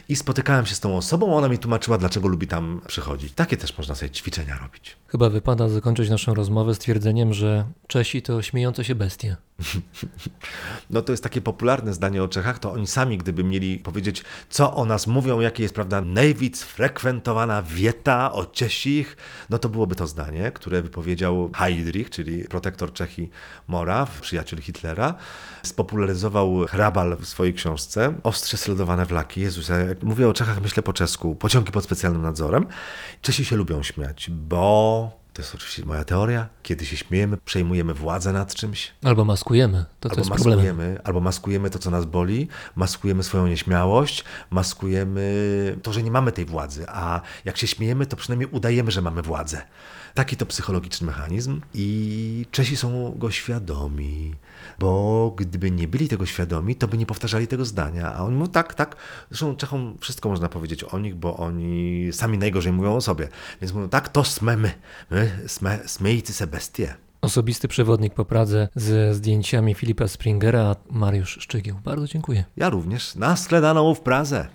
i spotykałem się z tą osobą, ona mi tłumaczyła, dlaczego lubi tam przychodzić. Takie też można sobie ćwiczenia robić. Chyba wypada zakończyć naszą rozmowę stwierdzeniem, że Czesi to śmiejące się bestie. No to jest takie popularne zdanie o Czechach, to oni sami, gdyby mieli powiedzieć, co o nas mówią, jakie jest, prawda, najwic frekwentowana wieta o Czesich, no to byłoby to zdanie, które wypowiedział Heydrich, czyli protektor Czechy Moraw, przyjaciel Hitlera, spopularyzował Hrabal w swojej książce Ostrze sledowane wlaki. Jezus, ja jak mówię o Czechach, myślę po czesku, pociągi pod specjalnym nadzorem. Czesi się lubią śmiać, bo to jest oczywiście moja teoria. Kiedy się śmiejemy, przejmujemy władzę nad czymś, Albo maskujemy, to co albo problemem. maskujemy, albo maskujemy to, co nas boli, maskujemy swoją nieśmiałość, maskujemy to, że nie mamy tej władzy, a jak się śmiejemy, to przynajmniej udajemy, że mamy władzę. Taki to psychologiczny mechanizm i Czesi są go świadomi, bo gdyby nie byli tego świadomi, to by nie powtarzali tego zdania, a oni mówią tak, tak, zresztą Czechom wszystko można powiedzieć o nich, bo oni sami najgorzej mówią o sobie, więc mówią tak, to sme my, my sme, smejcy se bestie. Osobisty przewodnik po Pradze ze zdjęciami Filipa Springera, Mariusz Szczygieł. Bardzo dziękuję. Ja również na skledaną w Pradze.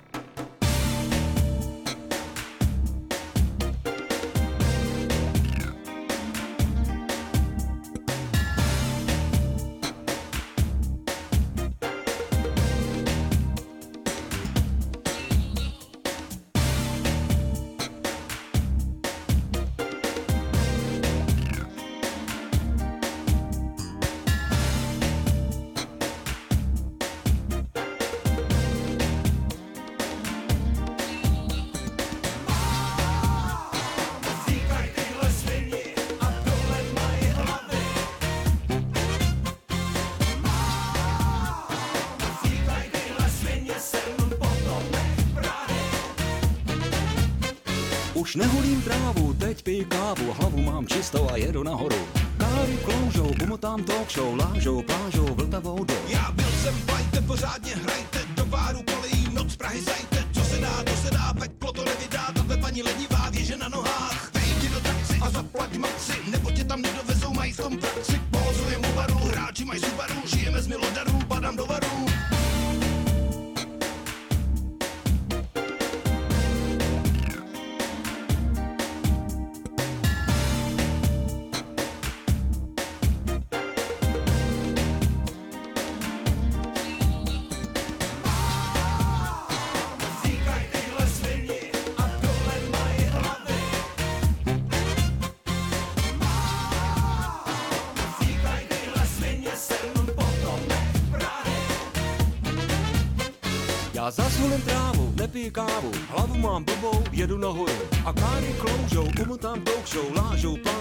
Kávu, hlavu mám blbou, jedu nahoru. A káry kloužou, talk show, lážou, plážou,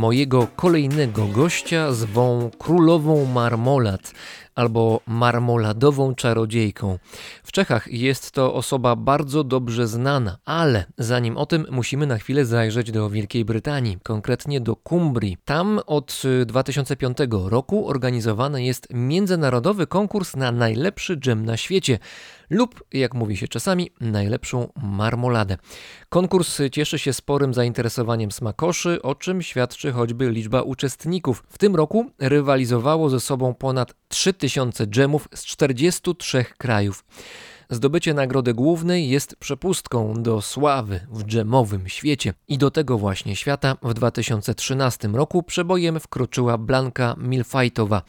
Mojego kolejnego gościa zwą królową marmolat, albo marmoladową czarodziejką. W Czechach jest to osoba bardzo dobrze znana, ale zanim o tym musimy na chwilę zajrzeć do Wielkiej Brytanii, konkretnie do Cumbrii. Tam od 2005 roku organizowany jest międzynarodowy konkurs na najlepszy dżem na świecie lub, jak mówi się czasami, najlepszą marmoladę. Konkurs cieszy się sporym zainteresowaniem smakoszy, o czym świadczy choćby liczba uczestników. W tym roku rywalizowało ze sobą ponad 3000 dżemów z 43 krajów. Zdobycie nagrody głównej jest przepustką do sławy w dżemowym świecie i do tego właśnie świata w 2013 roku przebojem wkroczyła Blanka Milfajtowa,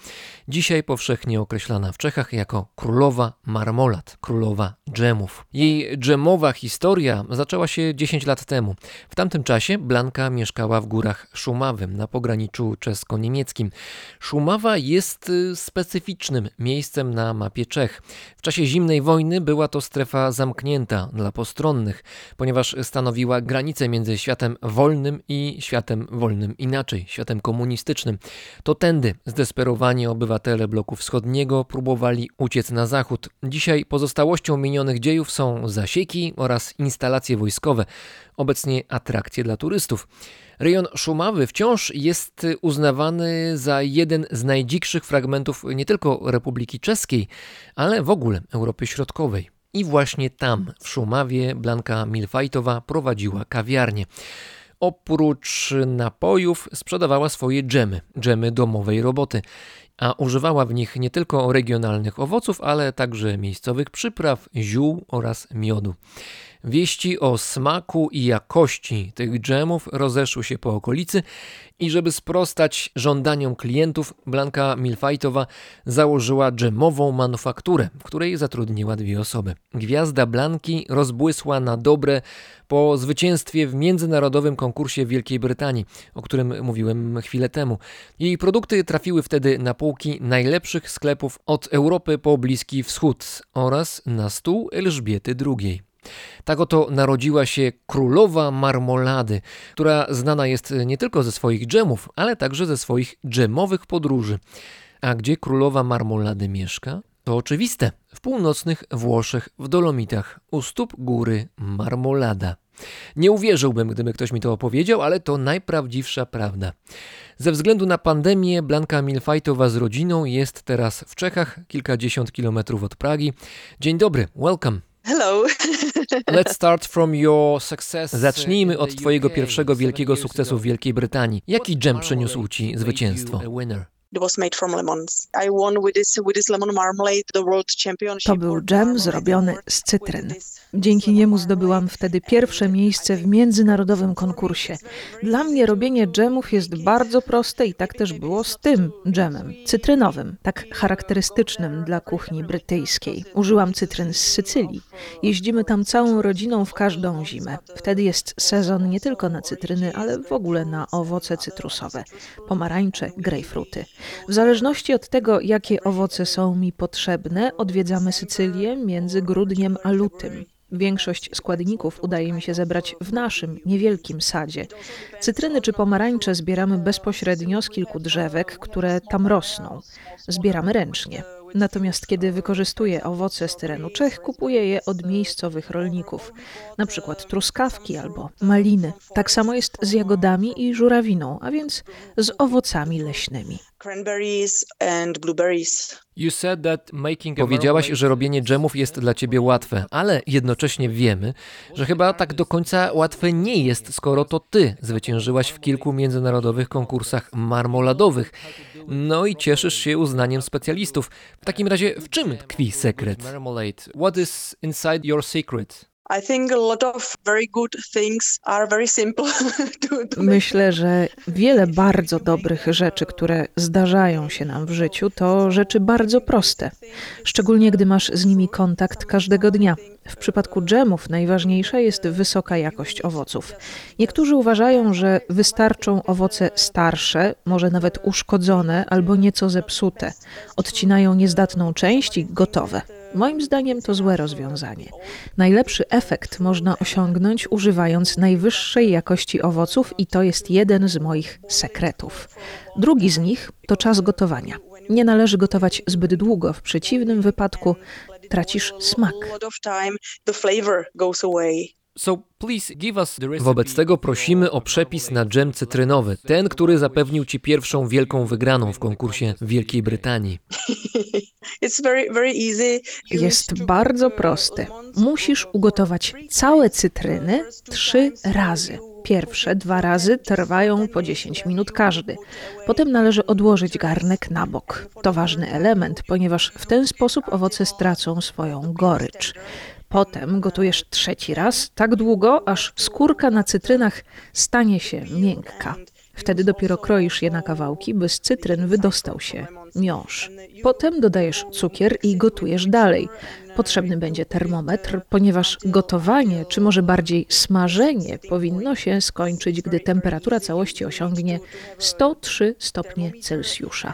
dzisiaj powszechnie określana w Czechach jako królowa marmolat, królowa dżemów. Jej dżemowa historia zaczęła się 10 lat temu. W tamtym czasie Blanka mieszkała w górach Szumawym na pograniczu czesko-niemieckim. Szumawa jest y, specyficznym miejscem na mapie Czech. W czasie zimnej wojny była to strefa zamknięta dla postronnych, ponieważ stanowiła granicę między światem wolnym i światem wolnym inaczej, światem komunistycznym. To tędy zdesperowani obywatele bloku wschodniego próbowali uciec na zachód. Dzisiaj pozostałością minionych dziejów są zasieki oraz instalacje wojskowe, obecnie atrakcje dla turystów. Rejon Szumawy wciąż jest uznawany za jeden z najdzikszych fragmentów nie tylko Republiki Czeskiej, ale w ogóle Europy Środkowej. I właśnie tam, w Szumawie, Blanka Milfajtowa prowadziła kawiarnię. Oprócz napojów sprzedawała swoje dżemy, dżemy domowej roboty, a używała w nich nie tylko regionalnych owoców, ale także miejscowych przypraw, ziół oraz miodu. Wieści o smaku i jakości tych dżemów rozeszły się po okolicy i żeby sprostać żądaniom klientów, Blanka Milfajtowa założyła dżemową manufakturę, w której zatrudniła dwie osoby. Gwiazda Blanki rozbłysła na dobre po zwycięstwie w międzynarodowym konkursie w Wielkiej Brytanii, o którym mówiłem chwilę temu. Jej produkty trafiły wtedy na półki najlepszych sklepów od Europy po Bliski Wschód oraz na stół Elżbiety II. Tak oto narodziła się królowa marmolady, która znana jest nie tylko ze swoich dżemów, ale także ze swoich dżemowych podróży. A gdzie królowa marmolady mieszka? To oczywiste, w północnych Włoszech, w Dolomitach, u stóp góry Marmolada. Nie uwierzyłbym, gdyby ktoś mi to opowiedział, ale to najprawdziwsza prawda. Ze względu na pandemię, Blanka Milfajtowa z rodziną jest teraz w Czechach, kilkadziesiąt kilometrów od Pragi. Dzień dobry, welcome. Hello. Let's start from your success. Zacznijmy od Twojego pierwszego wielkiego sukcesu w Wielkiej Brytanii. Jaki dżem przyniósł Ci zwycięstwo? It was made from lemons. I won with this with this lemon marmalade the world championship. To był dżem zrobiony z cytryn. Dzięki niemu zdobyłam wtedy pierwsze miejsce w międzynarodowym konkursie. Dla mnie robienie dżemów jest bardzo proste i tak też było z tym dżemem, cytrynowym, tak charakterystycznym dla kuchni brytyjskiej. Użyłam cytryn z Sycylii. Jeździmy tam całą rodziną w każdą zimę. Wtedy jest sezon nie tylko na cytryny, ale w ogóle na owoce cytrusowe, pomarańcze, grejpfruty. W zależności od tego, jakie owoce są mi potrzebne, odwiedzamy Sycylię między grudniem a lutym. Większość składników udaje mi się zebrać w naszym niewielkim sadzie. Cytryny czy pomarańcze zbieramy bezpośrednio z kilku drzewek, które tam rosną. Zbieramy ręcznie. Natomiast kiedy wykorzystuję owoce z terenu Czech, kupuję je od miejscowych rolników, na przykład truskawki albo maliny. Tak samo jest z jagodami i żurawiną, a więc z owocami leśnymi. Cranberries and blueberries. Powiedziałaś, że robienie dżemów jest dla ciebie łatwe, ale jednocześnie wiemy, że chyba tak do końca łatwe nie jest, skoro to ty zwyciężyłaś w kilku międzynarodowych konkursach marmoladowych. No i cieszysz się uznaniem specjalistów. W takim razie, w czym tkwi sekret? What is inside your secret? Myślę, że wiele bardzo dobrych rzeczy, które zdarzają się nam w życiu, to rzeczy bardzo proste, szczególnie gdy masz z nimi kontakt każdego dnia. W przypadku dżemów najważniejsza jest wysoka jakość owoców. Niektórzy uważają, że wystarczą owoce starsze, może nawet uszkodzone albo nieco zepsute. Odcinają niezdatną część i gotowe. Moim zdaniem to złe rozwiązanie. Najlepszy efekt można osiągnąć używając najwyższej jakości owoców i to jest jeden z moich sekretów. Drugi z nich to czas gotowania. Nie należy gotować zbyt długo, w przeciwnym wypadku tracisz smak. Wobec tego prosimy o przepis na dżem cytrynowy, ten, który zapewnił ci pierwszą wielką wygraną w konkursie w Wielkiej Brytanii. Jest bardzo uh, prosty. Musisz ugotować całe cytryny trzy razy. Pierwsze dwa razy trwają po 10 minut każdy. Potem należy odłożyć garnek na bok. To ważny element, ponieważ w ten sposób owoce stracą swoją gorycz. Potem gotujesz trzeci raz tak długo, aż skórka na cytrynach stanie się miękka. Wtedy dopiero kroisz je na kawałki, by z cytryn wydostał się miąższ. Potem dodajesz cukier i gotujesz dalej. Potrzebny będzie termometr, ponieważ gotowanie, czy może bardziej smażenie, powinno się skończyć, gdy temperatura całości osiągnie 103 stopnie Celsjusza.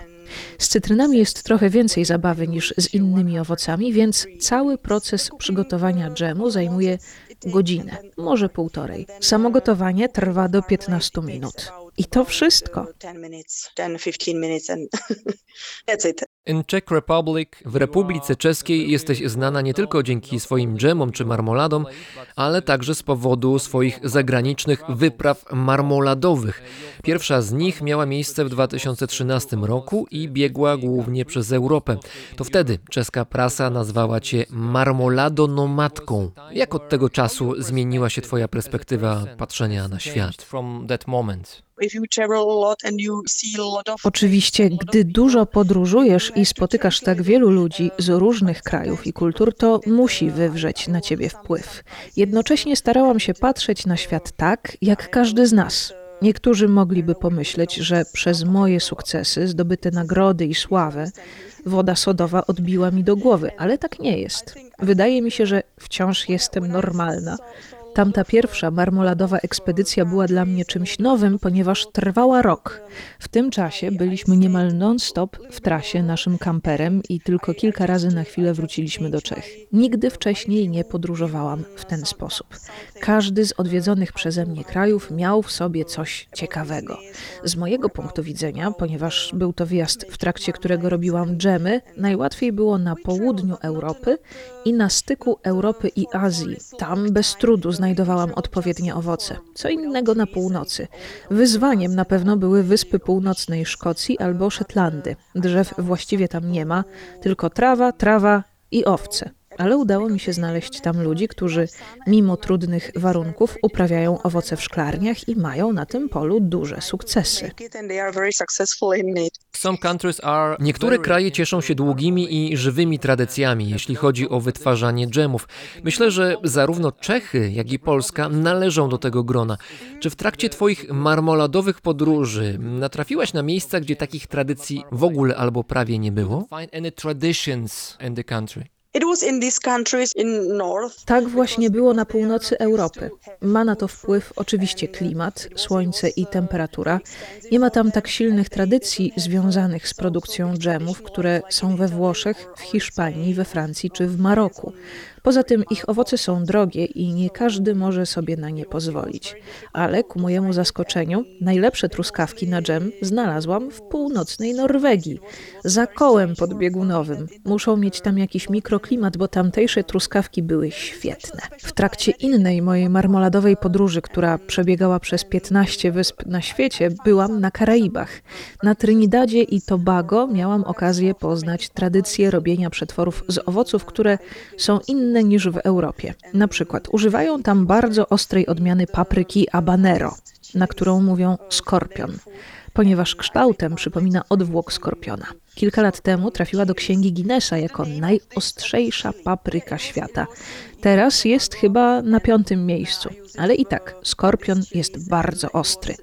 Z cytrynami jest trochę więcej zabawy niż z innymi owocami, więc cały proces przygotowania dżemu zajmuje godzinę, może półtorej. Samo gotowanie trwa do 15 minut. I to wszystko. 10 minutes, 10, 15 minutes and that's it. Czech Republic, w Republice Czeskiej jesteś znana nie tylko dzięki swoim dżemom czy marmoladom, ale także z powodu swoich zagranicznych wypraw marmoladowych. Pierwsza z nich miała miejsce w 2013 roku i biegła głównie przez Europę. To wtedy czeska prasa nazwała cię marmoladonomatką. Jak od tego czasu zmieniła się twoja perspektywa patrzenia na świat? Oczywiście, gdy dużo podróżujesz i spotykasz tak wielu ludzi z różnych krajów i kultur, to musi wywrzeć na ciebie wpływ. Jednocześnie starałam się patrzeć na świat tak, jak każdy z nas. Niektórzy mogliby pomyśleć, że przez moje sukcesy, zdobyte nagrody i sławę, woda sodowa odbiła mi do głowy, ale tak nie jest. Wydaje mi się, że wciąż jestem normalna. Tamta pierwsza marmoladowa ekspedycja była dla mnie czymś nowym, ponieważ trwała rok. W tym czasie byliśmy niemal non-stop w trasie naszym kamperem i tylko kilka razy na chwilę wróciliśmy do Czech. Nigdy wcześniej nie podróżowałam w ten sposób. Każdy z odwiedzonych przeze mnie krajów miał w sobie coś ciekawego. Z mojego punktu widzenia, ponieważ był to wyjazd, w trakcie którego robiłam dżemy, najłatwiej było na południu Europy i na styku Europy i Azji. Tam bez trudu znajdowałam odpowiednie owoce. Co innego na północy. Wyzwaniem na pewno były wyspy północnej Szkocji albo Szetlandy. Drzew właściwie tam nie ma, tylko trawa, trawa i owce. Ale udało mi się znaleźć tam ludzi, którzy mimo trudnych warunków uprawiają owoce w szklarniach i mają na tym polu duże sukcesy. Niektóre kraje cieszą się długimi i żywymi tradycjami, jeśli chodzi o wytwarzanie dżemów. Myślę, że zarówno Czechy, jak i Polska należą do tego grona. Czy w trakcie Twoich marmoladowych podróży natrafiłaś na miejsca, gdzie takich tradycji w ogóle albo prawie nie było? Tak właśnie było na północy Europy. Ma na to wpływ oczywiście klimat, słońce i temperatura. Nie ma tam tak silnych tradycji związanych z produkcją dżemów, które są we Włoszech, w Hiszpanii, we Francji czy w Maroku. Poza tym ich owoce są drogie i nie każdy może sobie na nie pozwolić. Ale ku mojemu zaskoczeniu, najlepsze truskawki na dżem znalazłam w północnej Norwegii, za kołem podbiegunowym. Muszą mieć tam jakiś mikroklimat, bo tamtejsze truskawki były świetne. W trakcie innej mojej marmoladowej podróży, która przebiegała przez 15 wysp na świecie, byłam na Karaibach. Na Trinidadzie i Tobago miałam okazję poznać tradycję robienia przetworów z owoców, które są inne niż w Europie. Na przykład używają tam bardzo ostrej odmiany papryki habanero, na którą mówią skorpion, ponieważ kształtem przypomina odwłok skorpiona. Kilka lat temu trafiła do księgi Guinnessa jako najostrzejsza papryka świata. Teraz jest chyba na piątym miejscu, ale i tak skorpion jest bardzo ostry.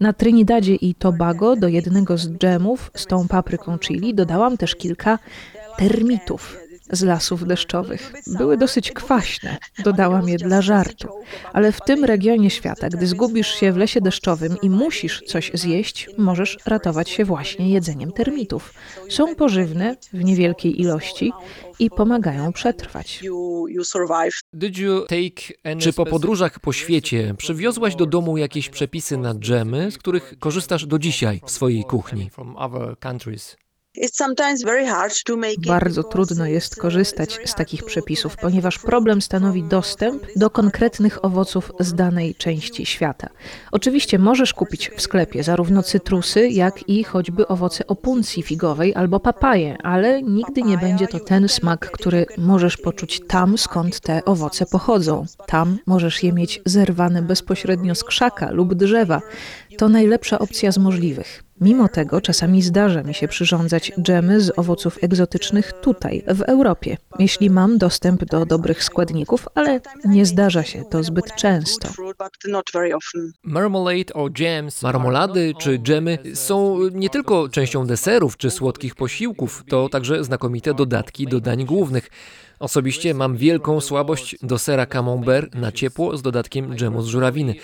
Na Trinidadzie i Tobago do jednego z dżemów z tą papryką chili dodałam też kilka termitów z lasów deszczowych. Były dosyć kwaśne, dodałam je dla żartu. Ale w tym regionie świata, gdy zgubisz się w lesie deszczowym i musisz coś zjeść, możesz ratować się właśnie jedzeniem termitów. Są pożywne w niewielkiej ilości i pomagają przetrwać. Czy po podróżach po świecie przywiozłaś do domu jakieś przepisy na dżemy, z których korzystasz do dzisiaj w swojej kuchni? Bardzo trudno jest uh, korzystać z takich przepisów, ponieważ problem stanowi dostęp do konkretnych owoców z danej części świata. Oczywiście możesz kupić w sklepie zarówno cytrusy, jak i choćby owoce opuncji figowej albo papaje, ale nigdy nie będzie to ten smak, który możesz poczuć tam, skąd te owoce pochodzą. Tam możesz je mieć zerwane bezpośrednio z krzaka lub drzewa. To najlepsza opcja z możliwych. Mimo tego czasami zdarza mi się przyrządzać dżemy z owoców egzotycznych tutaj, w Europie, jeśli mam dostęp do dobrych składników, ale nie zdarza się to zbyt często. Marmolady czy dżemy są nie tylko częścią deserów czy słodkich posiłków, to także znakomite dodatki do dań głównych. Osobiście mam wielką słabość do sera camembert na ciepło z dodatkiem dżemu z żurawiny.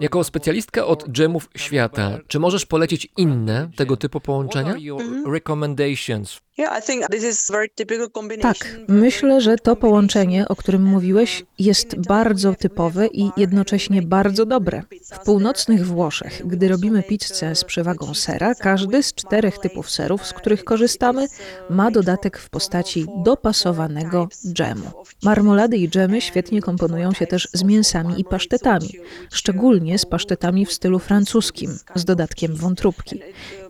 Jako specjalistka od dżemów świata, czy możesz polecić inne tego typu połączenia? Recommendations. Tak, myślę, że to połączenie, o którym mówiłeś, jest bardzo typowe i jednocześnie bardzo dobre. W północnych Włoszech, gdy robimy pizzę z przewagą sera, każdy z czterech typów serów, z których korzystamy, ma dodatek w postaci dopasowanego dżemu. Marmolady i dżemy świetnie komponują się też z mięsami i pasztetami, szczególnie z pasztetami w stylu francuskim, z dodatkiem wątróbki.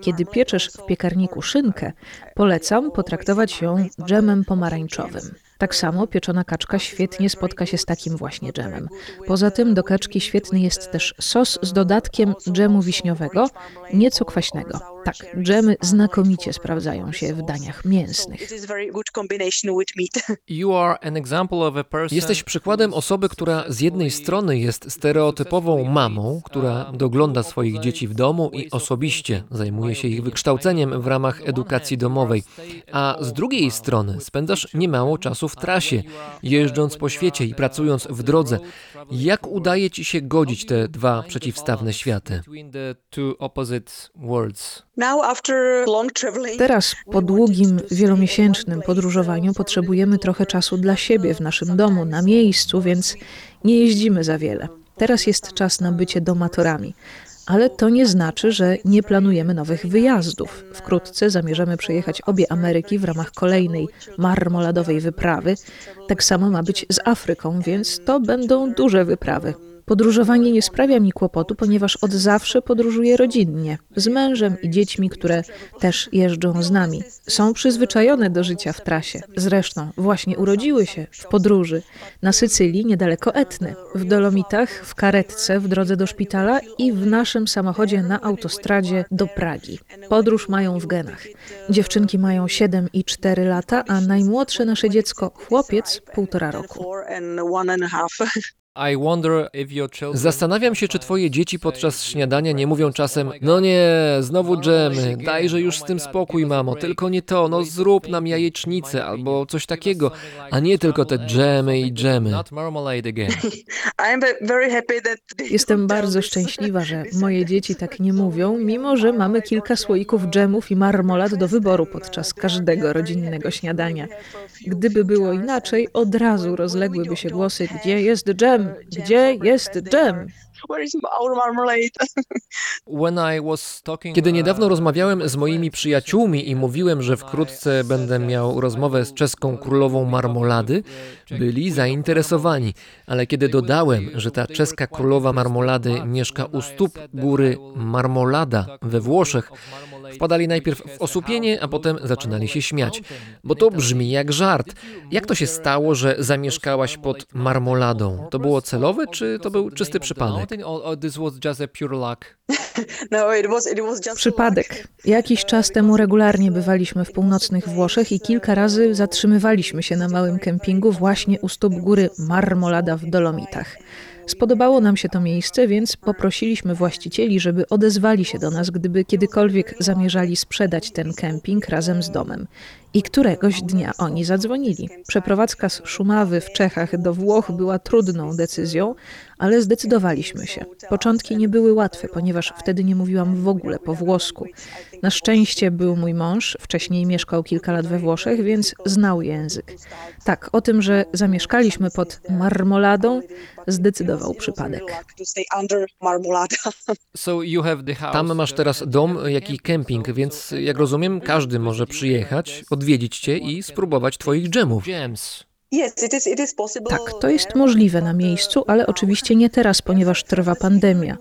Kiedy pieczesz w piekarniku szynkę, polecam potraktować ją dżemem pomarańczowym. Tak samo pieczona kaczka świetnie spotka się z takim właśnie dżemem. Poza tym do kaczki świetny jest też sos z dodatkiem dżemu wiśniowego, nieco kwaśnego. Tak, dżemy znakomicie sprawdzają się w daniach mięsnych. Jesteś przykładem osoby, która z jednej strony jest stereotypową mamą, która dogląda swoich dzieci w domu i osobiście zajmuje się ich wykształceniem w ramach edukacji domowej, a z drugiej strony spędzasz niemało czasu w trasie, jeżdżąc po świecie i pracując w drodze. Jak udaje ci się godzić te dwa przeciwstawne światy? Teraz, po długim, wielomiesięcznym podróżowaniu, potrzebujemy trochę czasu dla siebie w naszym domu, na miejscu, więc nie jeździmy za wiele. Teraz jest czas na bycie domatorami. Ale to nie znaczy, że nie planujemy nowych wyjazdów. Wkrótce zamierzamy przejechać obie Ameryki w ramach kolejnej marmoladowej wyprawy. Tak samo ma być z Afryką, więc to będą duże wyprawy. Podróżowanie nie sprawia mi kłopotu, ponieważ od zawsze podróżuję rodzinnie, z mężem i dziećmi, które też jeżdżą z nami. Są przyzwyczajone do życia w trasie. Zresztą właśnie urodziły się w podróży na Sycylii, niedaleko Etny, w Dolomitach, w karetce w drodze do szpitala i w naszym samochodzie na autostradzie do Pragi. Podróż mają w genach. Dziewczynki mają 7 i 4 lata, a najmłodsze nasze dziecko, chłopiec, półtora roku. Zastanawiam się, czy twoje dzieci podczas śniadania nie mówią czasem No nie, znowu dżemy, dajże już z tym spokój, mamo, tylko nie to, no zrób nam jajecznicę albo coś takiego, a nie tylko te dżemy i dżemy. Jestem bardzo szczęśliwa, że moje dzieci tak nie mówią, mimo że mamy kilka słoików dżemów i marmolad do wyboru podczas każdego rodzinnego śniadania. Gdyby było inaczej, od razu rozległyby się głosy, gdzie jest dżem, gdzie jest dżem. Kiedy niedawno rozmawiałem z moimi przyjaciółmi i mówiłem, że wkrótce będę miał rozmowę z czeską królową marmolady, byli zainteresowani, ale kiedy dodałem, że ta czeska królowa marmolady mieszka u stóp góry Marmolada we Włoszech, wpadali najpierw w osłupienie, a potem zaczynali się śmiać, bo to brzmi jak żart. Jak to się stało, że zamieszkałaś pod Marmoladą? To było celowe, czy to był czysty przypadek? Przypadek. Jakiś czas temu regularnie bywaliśmy w północnych Włoszech i kilka razy zatrzymywaliśmy się na małym kempingu właśnie u stóp góry Marmolada w Dolomitach. Spodobało nam się to miejsce, więc poprosiliśmy właścicieli, żeby odezwali się do nas, gdyby kiedykolwiek zamierzali sprzedać ten kemping razem z domem. I któregoś dnia oni zadzwonili. Przeprowadzka z Szumawy w Czechach do Włoch była trudną decyzją, ale zdecydowaliśmy się. Początki nie były łatwe, ponieważ wtedy nie mówiłam w ogóle po włosku. Na szczęście był mój mąż, wcześniej mieszkał kilka lat we Włoszech, więc znał język. Tak, o tym, że zamieszkaliśmy pod marmoladą, zdecydował przypadek. Tam masz teraz dom, jak i kemping, więc jak rozumiem, każdy może przyjechać, odwiedzić cię i spróbować twoich dżemów. Tak, to jest możliwe na miejscu, ale oczywiście nie teraz, ponieważ trwa pandemia.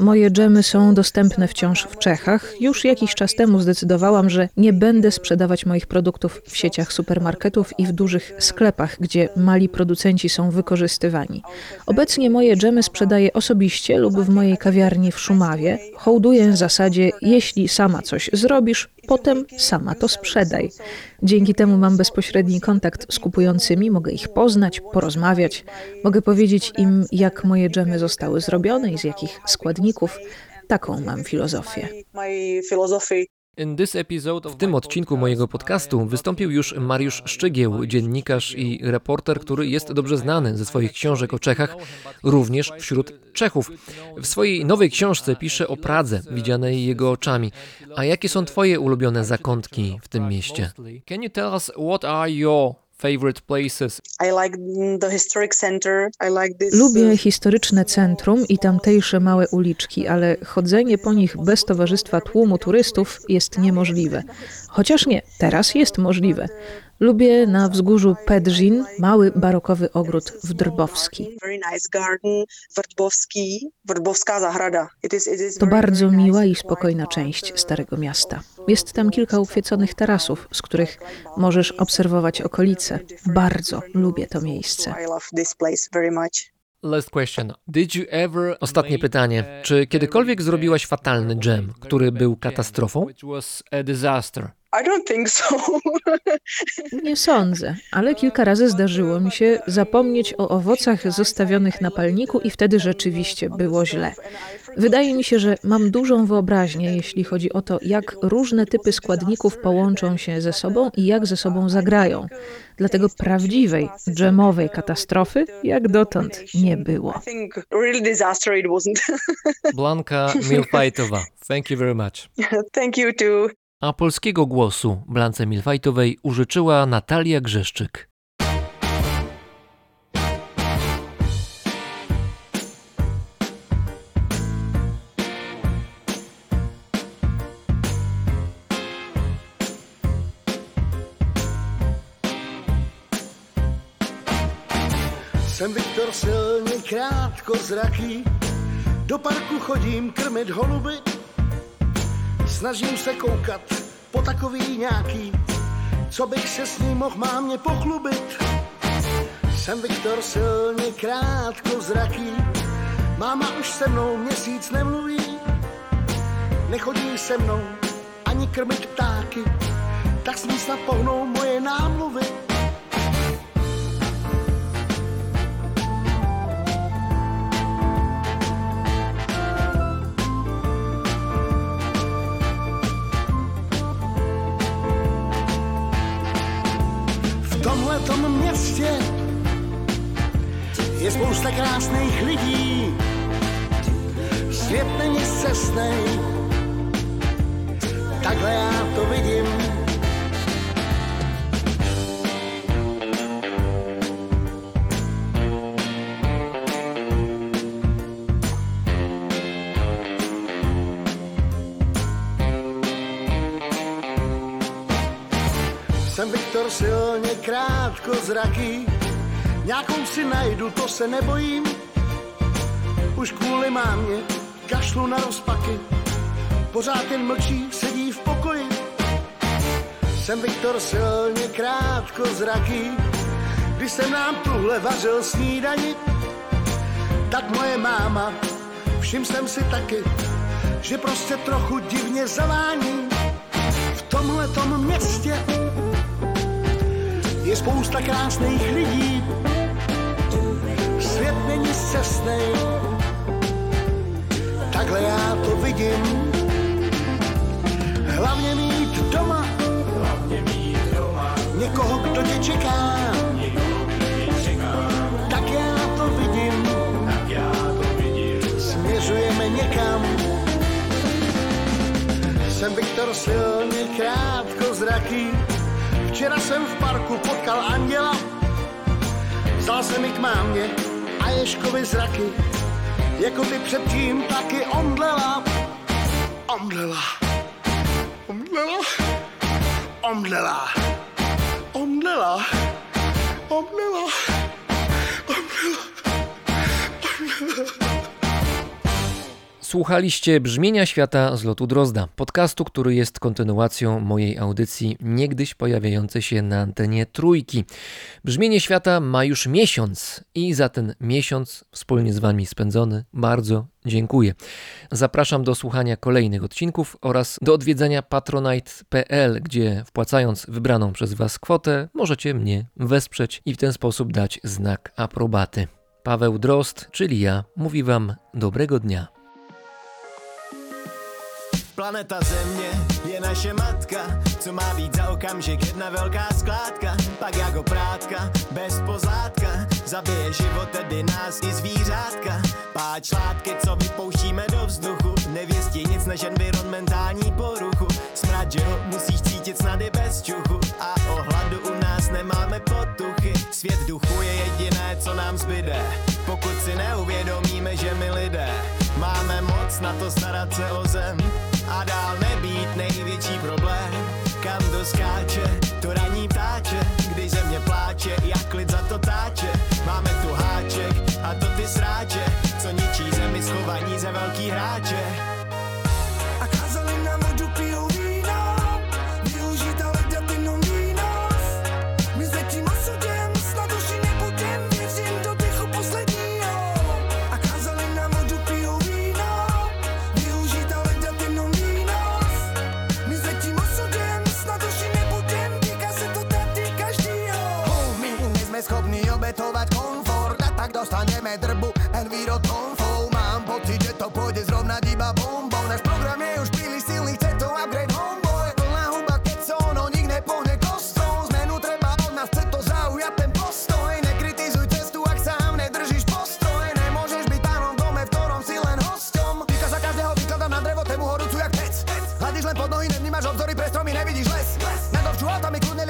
Moje dżemy są dostępne wciąż w Czechach. Już jakiś czas temu zdecydowałam, że nie będę sprzedawać moich produktów w sieciach supermarketów i w dużych sklepach, gdzie mali producenci są wykorzystywani. Obecnie moje dżemy sprzedaję osobiście lub w mojej kawiarni w Szumawie. Hołduję w zasadzie, jeśli sama coś zrobisz, potem sama to sprzedaj. Dzięki temu mam bezpośredni kontakt z kupującymi, mogę ich poznać, porozmawiać, mogę powiedzieć im, jak moje dżemy zostały zrobione i z jakich składników. Taką mam filozofię. W tym odcinku mojego podcastu wystąpił już Mariusz Szczygieł, dziennikarz i reporter, który jest dobrze znany ze swoich książek o Czechach, również wśród Czechów. W swojej nowej książce pisze o Pradze, widzianej jego oczami. A jakie są twoje ulubione zakątki w tym mieście? Can you tell us what are your favorite places? Lubię historyczne centrum i tamtejsze małe uliczki, ale chodzenie po nich bez towarzystwa tłumu turystów jest niemożliwe. Chociaż nie, teraz jest możliwe. Lubię na wzgórzu Pedrzin mały barokowy ogród Wdrbowski. To bardzo miła i spokojna część Starego Miasta. Jest tam kilka uchwyconych tarasów, z których możesz obserwować okolice. Bardzo lubię to miejsce. Last question. Did you ever... Ostatnie pytanie. Czy kiedykolwiek zrobiłaś fatalny dżem, który był katastrofą? I don't think so. Nie sądzę, ale kilka razy zdarzyło mi się zapomnieć o owocach zostawionych na palniku i wtedy rzeczywiście było źle. Wydaje mi się, że mam dużą wyobraźnię, jeśli chodzi o to, jak różne typy składników połączą się ze sobą i jak ze sobą zagrają. Dlatego prawdziwej, dżemowej katastrofy jak dotąd nie było. Blanka Milfajtowa, thank you very much. Thank you too. A polskiego głosu Blance Milfajtowej użyczyła Natalia Grzeszczyk. Jsem Viktor silný, krátko zraký, do parku chodím krmit holuby, snažím se koukat po takový nějaký, co bych se s ním mohl mámě pochlubit. Jsem Viktor silný, krátko zraký, máma už se mnou měsíc nemluví, nechodí se mnou ani krmit ptáky, tak s ní snad pohnou moje námluvy. Městě je spousta krásných lidí. Svět není cestnej, takhle já to vidím. Krátko zraký, nějakou si najdu, to se nebojím. Už kvůli mámě kašlu na rozpaky, pořád jen mlčí, sedí v pokoji. Jsem Viktor silně krátko zraký, když jsem nám tuhle vařil snídani, tak moje máma, všim jsem si taky, že prostě trochu divně zavání v tomhletom městě je spousta krásných lidí. Svět není cestnej, takhle já to vidím. Hlavně mít doma, hlavně mít doma. někoho, kdo tě čeká. Tak já to vidím, někam. Jsem Viktor silně krátko zraký, Včera jsem v parku potkal anděla, vzal jsem mi k mámě a Ježkovi zraky, jako ty předtím taky omdlela. Omdlela. Omdlela. Omdlela. Omdlela. Omdlela. Słuchaliście Brzmienia Świata z lotu Drozda, podcastu, który jest kontynuacją mojej audycji niegdyś pojawiającej się na antenie Trójki. Brzmienie Świata ma już miesiąc i za ten miesiąc wspólnie z Wami spędzony bardzo dziękuję. Zapraszam do słuchania kolejnych odcinków oraz do odwiedzenia patronite.pl, gdzie wpłacając wybraną przez Was kwotę możecie mnie wesprzeć i w ten sposób dać znak aprobaty. Paweł Drozd, czyli ja, mówi Wam dobrego dnia. Planeta Země je naše matka, co má být za okamžik? Jedna velká skládka, pak jako prátka, bez pozádka, zabije život tedy nás i zvířátka. Páč látky, co vypouštíme do vzduchu, nevěstí nic než environmentální poruchu. Smrad, že ho musíš cítit snad i bez čuchu. A o hladu u nás nemáme potuchy. Svět duchu je jediné, co nám zbyde, pokud si neuvědomíme, že my lidé máme moc na to starat se o zem dál nebýt největší problém. Kam to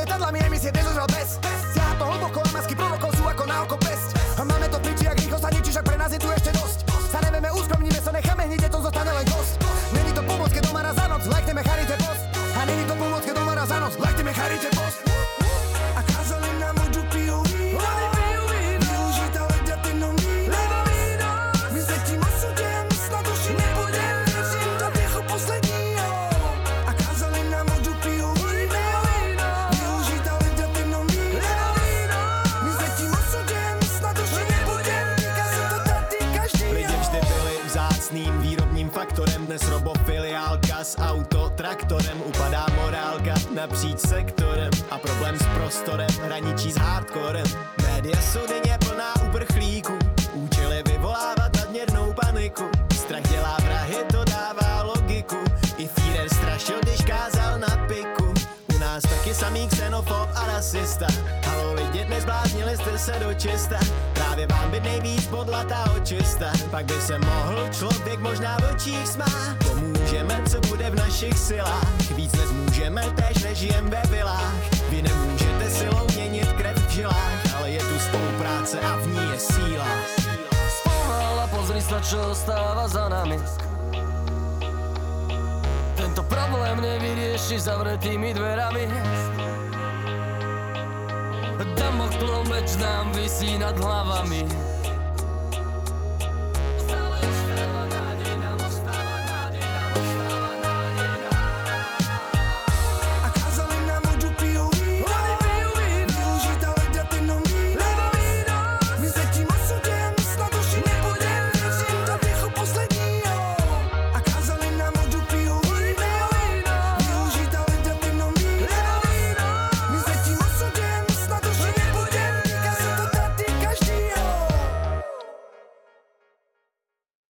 calentar la mía y mis siete sektorem a problém s prostorem hraničí s hardcorem. Média jsou denně samý xenofob a rasista. Halo lidi, nezbláznili jste se do čista. Právě vám by nejvíc podlatá očista. Pak by se mohl člověk možná v očích smát. Pomůžeme, co bude v našich silách. Víc nezmůžeme, tež nežijem ve vilách. Vy nemůžete silou měnit krev v žilách Ale je tu spolupráce a v ní je síla. Spomal a pozri stáva za nami Tento problém nevyrieši zavretými dverami. Damoklov meč nám visí nad hlavami